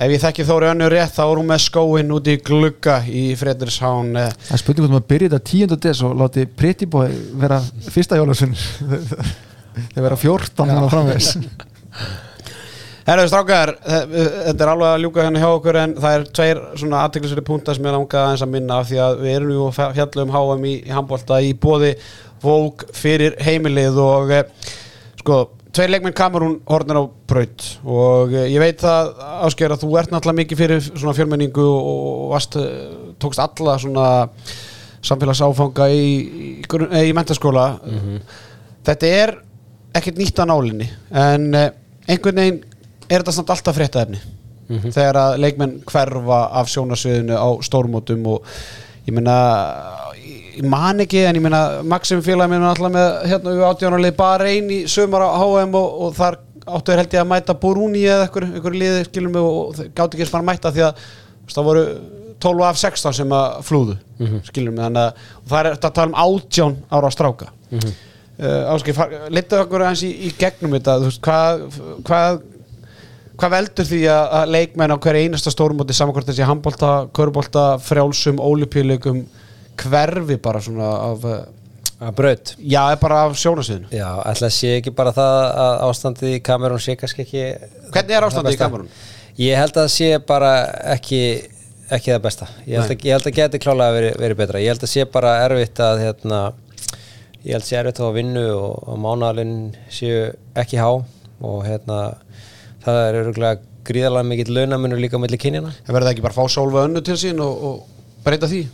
ef ég þekki Þóri Önnu rétt þá er hún með skóin út í glugga í Fredrishán uh, Það er spurning hvort maður byrja þetta 10. des og láti Pretty Boy vera fyrsta jólasun þeir vera 14 hann á framvegs Herðu strákar, þe- þetta er alveg að ljúka hérna hjá okkur en það er tveir svona aðteklisveri púnta sem ég langaði aðeins að minna af því að við erum jú að fjalla um HM í, í handbólta í bóði Vók fyrir heimilið og eh, sko, tveir leikmenn Kamerún horfnir á braut og eh, ég veit það ásker að þú ert náttúrulega mikið fyrir svona fjölmenningu og varst, eh, tókst alla svona samfélagsáfanga í, í, í mentaskóla þetta er ekkert nýtt að nálinni en einhvern veginn er þetta samt alltaf fréttaefni þegar að leikmenn hverfa af sjónasviðinu á stórmótum og ég meina ég man ekki en ég meina Maxim félag minn er alltaf með hérna við átjánarlið bara einn í sömur á HM og, og þar áttu þeir held ég að mæta Borúni eða einhver, liði skilum og, og gátt ekki eins bara að mæta því að það voru 12 af 16 sem að flúðu skilum mig þannig að það er þetta að tala um átján ára stráka mm -hmm. uh, Áskei, litaðu okkur aðeins í, í gegnum þetta veist, hvað, hvað hvað veldur því að, að leikmenn á hverja einasta stórmóti samankvæmt þessi handbólta, körbólta, frjálsum, ólipíleikum hverfi bara svona af uh, Að braut? Já, bara af sjónasviðinu Já, ætla að sé ekki bara það að ástandið í kamerun sé kannski ekki Hvernig er ástandið í besta. Kamerún? Ég held að sé bara ekki ekki það besta. Ég held, að, ég held að geti klálega verið veri betra. Ég held að sé bara erfitt að hérna, ég held að sé erfitt að fá vinnu og, og mánalinn séu ekki há og hérna það er örgulega gríðarlega mikill launamunur líka mellir kynjana Það verður það ekki bara að fá sólfa önnu til sín og, og breyta því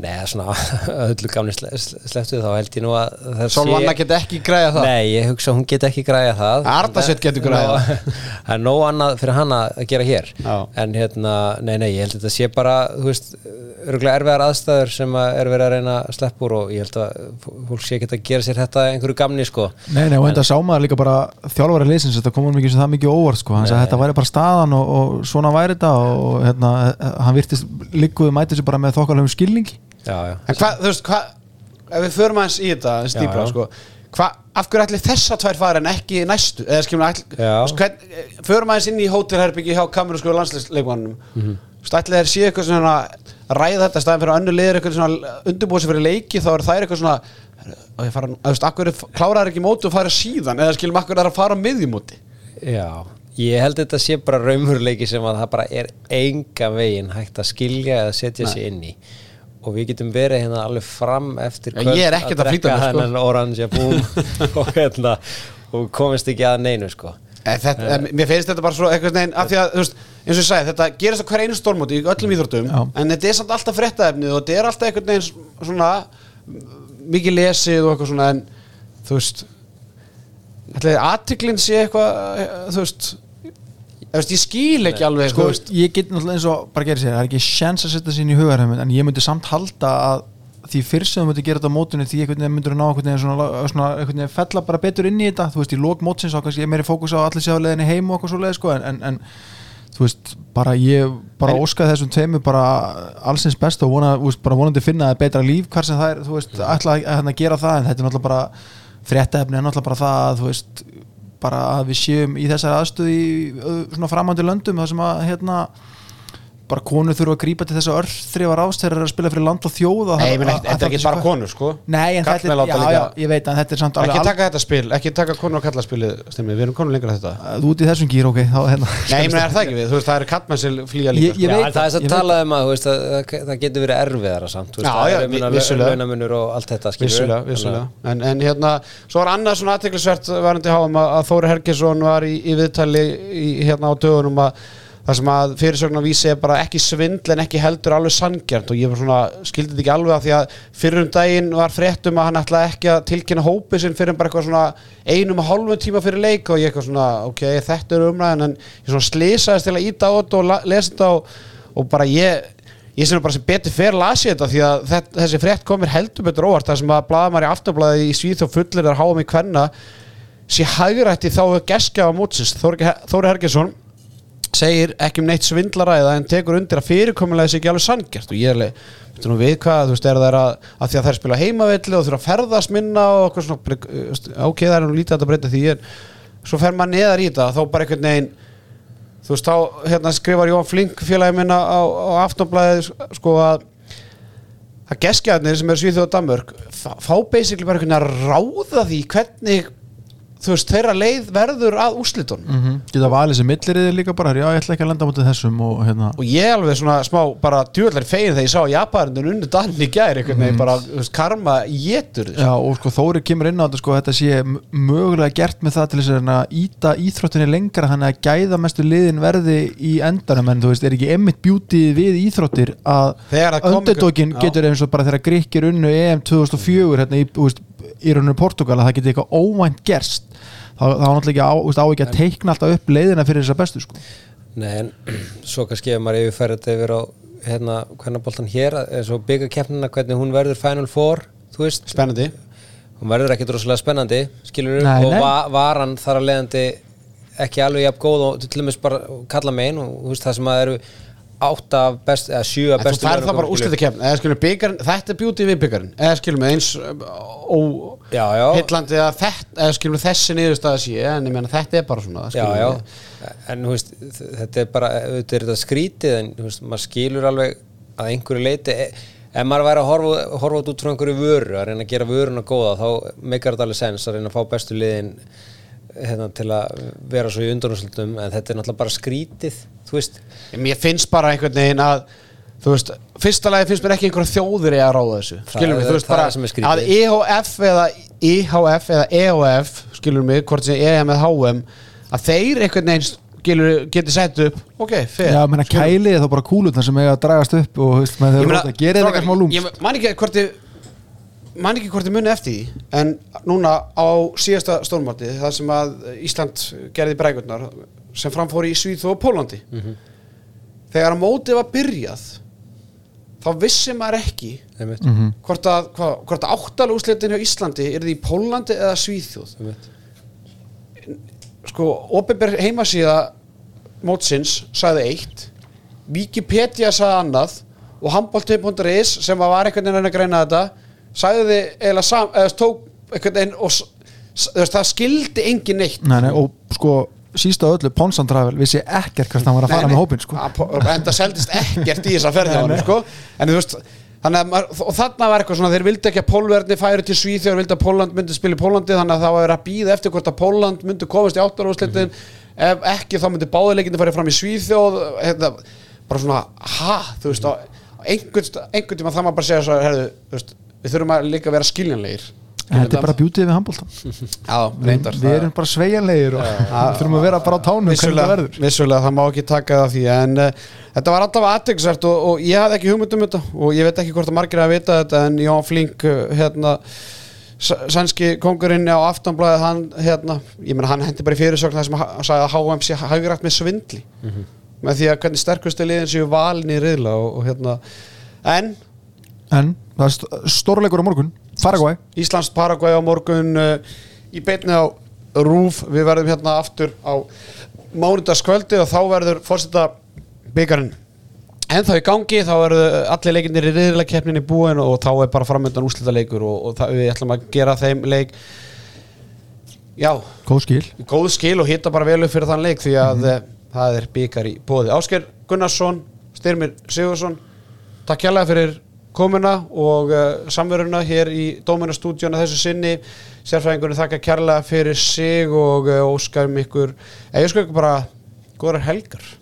Nei, svona öllu gamni sle, sleftu þá held ég nú að það Sólfa Anna get ekki græða það? Nei, ég hugsa hún get ekki græða það. Arnarsveinn getur græjað það. Það er nóg annað fyrir hana að gera hér. Já. En hérna, nei, nei, ég held að þetta sé bara Þú veist, örgulega erfiðar aðstæður sem að er verið að reyna að sleppa úr og ég held að fólk sé ekki að gera sér þetta einhverju gamni, sko. Nei, nei, og enda sá maður líka bara þjálfari leysins, þetta komur mikið sem það mikið óvart sko, hann sagði að staðan Já, já. En hvað, þú veist, hvað ef við förum aðeins í þetta Já, stýpra, já. sko hvað, af hverju ætli þessa tvær fara en ekki næstu eða skilum ætli, Já. þú veist, hvern, förum aðeins inn í hótelherbyggi hjá kamerunsko landsleikmannum Mhm. stætlega er síð eitthvað svona að ræða þetta staðin fyrir að önnur liður eitthvað svona undirbúið sér fyrir leiki þá er þær eitthvað svona og ég fara, að þú veist, akkur klárar ekki móti og fara síðan? Eða skilum akkur er að fara á miðjumóti Já, ég held þetta sé bara raumurleiki sem að það bara er enga veginn hægt að skilja eða setja sig inn í og við getum verið hérna alveg fram eftir Já, ég er ekkert að flýta mér, sko. orangea búm og hérna og komist ekki að neinu sko þetta, eh, mér finnst þetta bara svo eitthvað neginn af því að, þú veist, eins og ég sagði, þetta gerist á hver einu stórmóti í öllum íþróttum en þetta er samt alltaf fréttaefnið og þetta er alltaf eitthvað neginn svona mikið lesið og eitthvað svona en þú veist ætlaði aðtiklinn sé eitthvað þú veist, veist ég skil ekki alveg sko, þú veist, ég get náttúrulega eins og bara gerir sér, það er ekki sjens að setja sín í hugarheiminn en ég myndi samt halda að því fyrst sem þú myndi gera þetta á mótunni því einhvern veginn myndur að ná einhvern veginn svona, svona einhvern veginn fella bara betur inn í þetta þú veist, í lók mótsins þá kannski ég er meiri fókus á allir séu leðinni heim og eitthvað svo leið sko, en, en, en þú veist, bara ég bara óskaði þessum tveimu bara allsins best og vona, veist, bara vonandi finna það betra líf hvar sem það er, þú veist, ætla að, að gera það en þetta er náttúrulega bara fréttaefni er náttúrulega bara það að þú veist bara að við séum í þessari aðstöð í svona framandi löndum þar sem að hérna bara konur þurfa að grípa til þess að örþrifar ástæður að spila fyrir land og þjóð Nei, ég meina, þetta er ekki bara konur sko Nei, en þetta er, já, já, ég veit en þetta er samt ekki taka þetta spil, ekki taka konur og kallaspilið stemmi, við erum konur lengra þetta al- þú út í þessum gýr, ok þá, hérna, Nei, ég meina, er það ekki við, þú veist, það eru kallmenn sem flýja líka það er það, að tala um að þú veist, að, það, getur verið erfiðara samt þú veist, Já, það já, er vissulega. launamunur og allt þetta skilurðu. vissulega, vissulega. En, en hérna, svo var annað svona aðteklisvert það sem að fyrirsögnar vísi er bara ekki svindl en ekki heldur alveg sangjart og ég svona, skildi þetta ekki alveg að því að fyrir um daginn var fréttum að hann ætlaði ekki að tilkynna hópi sinn fyrir bara eitthvað svona einum og hálfum tíma fyrir leik og ég eitthvað svona, ok, þetta er umræðan en ég svona slísaðist til að íta á þetta og lesa þetta og, og bara ég ég sem bara sem betur fer lasi þetta því að þetta, þessi frétt komir heldur betur óvart. Það sem að blaðamæri aftablaði í Svíð og fullir þar háum í kvenna sé hægrætti þá Þóri Hergesson segir ekki um neitt svindlaræða en tekur undir að fyrirkomulega sé ekki alveg sangjart og ég er alveg, veitum nú við hvað þú veist, er það að, að því að þær spila heimavelli og þurfa að ferðast minna og okkur svona ok, það er nú lítið að breyta því en svo fer maður neðar í þetta þá bara einhvern veginn þú veist, þá hérna skrifar Jón Flink félagi minna á, á aftonblæði sko að að geskjaðnir sem eru Svíþjóð og Danmörk fá basically bara einhvern veginn að ráða því hvernig þú veist, þeirra leið verður að úslitunum mm geta valið sem milliriði líka bara já, ég ætla ekki að lenda mútið þessum og hérna. Og ég er alveg svona smá bara djúðlega fegin þegar ég sá Japanindun unnu Danni í gær einhvern veginn bara þú veist, karma getur Já, og sko Þóri kemur inn á þetta sko þetta sé mögulega gert með það til þess að íta íþróttinni lengra þannig að gæða mestu liðin verði í endanum. En þú veist, er ekki emmitt bjúti við íþróttir að Já. getur eins og bara þegar Gríkir unnu EM 2004 í, þú rauninu Portugal að það getur eitthvað óvænt gerst þá, þá er náttúrulega ekki á, þú veist, á ekki að teikna alltaf upp leiðina fyrir þessa bestu sko. Nei, en svo kannski ef maður yfirfæri þetta yfir á hérna, hvernig boltan hér, eins og byggakeppnina hvernig hún verður Final Four, þú veist. Spennandi. Hún verður ekkit rosalega spennandi skilur Nei, og va var hann þar að leiðandi ekki alveg jafn góð og til dæmis bara kalla megin og þú veist það sem að eru átta af best, eða sjö af bestu færð það möguleikum, bara skilurðu. úrslitakefn eða skilur byggarinn, þetta er bjúti við byggarinn eða skilur eins að þetta eða skilur þessi niðurstaða sé en ég meina þetta er bara svona Já, já, en þú veist þetta er bara, auðvitað er þetta skrítið en veist, maður skilur alveg að einhverju leiti ef maður væri að horfa, horfa út frá einhverju vöru að reyna að gera vöruna góða þá meikar þetta alveg sens að reyna að fá bestu liðin hérna, til að vera svo í undanúslutum en þetta er náttúrulega bara skrítið þú veist, mér finnst bara einhvern veginn að þú veist, fyrsta lagi finnst mér ekki einhverja þjóðir í að ráða þessu skilur mig, þú veist bara að EHF eða IHF eða EHF skilur mig, hvort sem EM eða HM að þeir einhvern veginn skilur, geti sett upp, ok, fair Já, menna kælið er þá bara kúlutna sem eiga að dragast upp og þú veist, með Ég þeir meina, róta, gerir þetta strákar, eitthvað smá lúmst ég man ekki hvort þið man ekki hvort þið muni eftir því en núna á síðasta stórmáti það sem að Ísland gerði bregurnar sem framfór í Svíþó og Pólandi þegar að mótið var byrjað þá vissi maður ekki einmitt, Mhm. hvort að, hva, hvort að áttalega úslitin hjá Íslandi er því í Pólandi eða Svíþjóð einmitt. sko, opinber heimasíða mótsins sagði eitt Wikipedia sagði annað og handbólti.is sem var einhvern veginn að reyna að greina þetta sagði eða sam, eða tók veginn og veist, það skildi engin neitt. Nei, nei, og sko síst á öllu Ponsan Travel vissi ekkert hvert hann var að fara með hópin sko. en það seldist ekkert í þessa ferði sko. en þú veist þannig að þarna var eitthvað svona, þeir vildi ekki að Pólverðni færi til Svíþjóð, vildi að Póland myndi spila í Pólandi þannig að það var að býða eftir hvort að Póland myndi komast í áttarúslitin ef ekki þá myndi báðuleikinni farið fram í Svíþjóð hérna, bara svona, ha, þú veist á einhvern tíma það maður bara segja svo, herðu, þú veist, við þurfum að líka vera skiljanlegir. Þetta er bara bjútið við handbóltan við erum bara sveigjanlegir og við þurfum að vera bara á það vissulega, það má ekki taka það því en uh, þetta var alltaf aðtegnsvert og, og ég hafði ekki hugmynd um þetta og ég veit ekki hvort að margir að vita þetta en Jón Flink uh, hérna sænski kongurinn á aftanblæði hann, hérna, ég menn hann hendi bara í fyrirsögn það sem hann sagði að HM sé hagrætt með svindli með því að hvernig sterkustu liðin séu valin í riðla og, og hérna en en það er st- stórleikur á morgun Paraguay. Íslands Paraguay á morgun uh, í beinni á Rúf við verðum hérna aftur á mánudagskvöldi og þá verður fórseta byggarinn en þá í gangi. Þá verður allir leikinnir í riðilega keppninni búin og þá er bara framöndan úslita leikur og, og það, við ætlum að gera þeim leik já, góð skil. góð skil og hitta bara vel upp fyrir þann leik því að mm það er byggar í bóði Ásker Gunnarsson, Styrmir Sigursson takk hérlega fyrir komuna og uh, samveruna hér í Dóminastúdíónu þessu sinni. Sérfræðingurinn þakka kærlega fyrir sig og uh, óskar um ykkur eða ég sko ykkur bara góðar helgar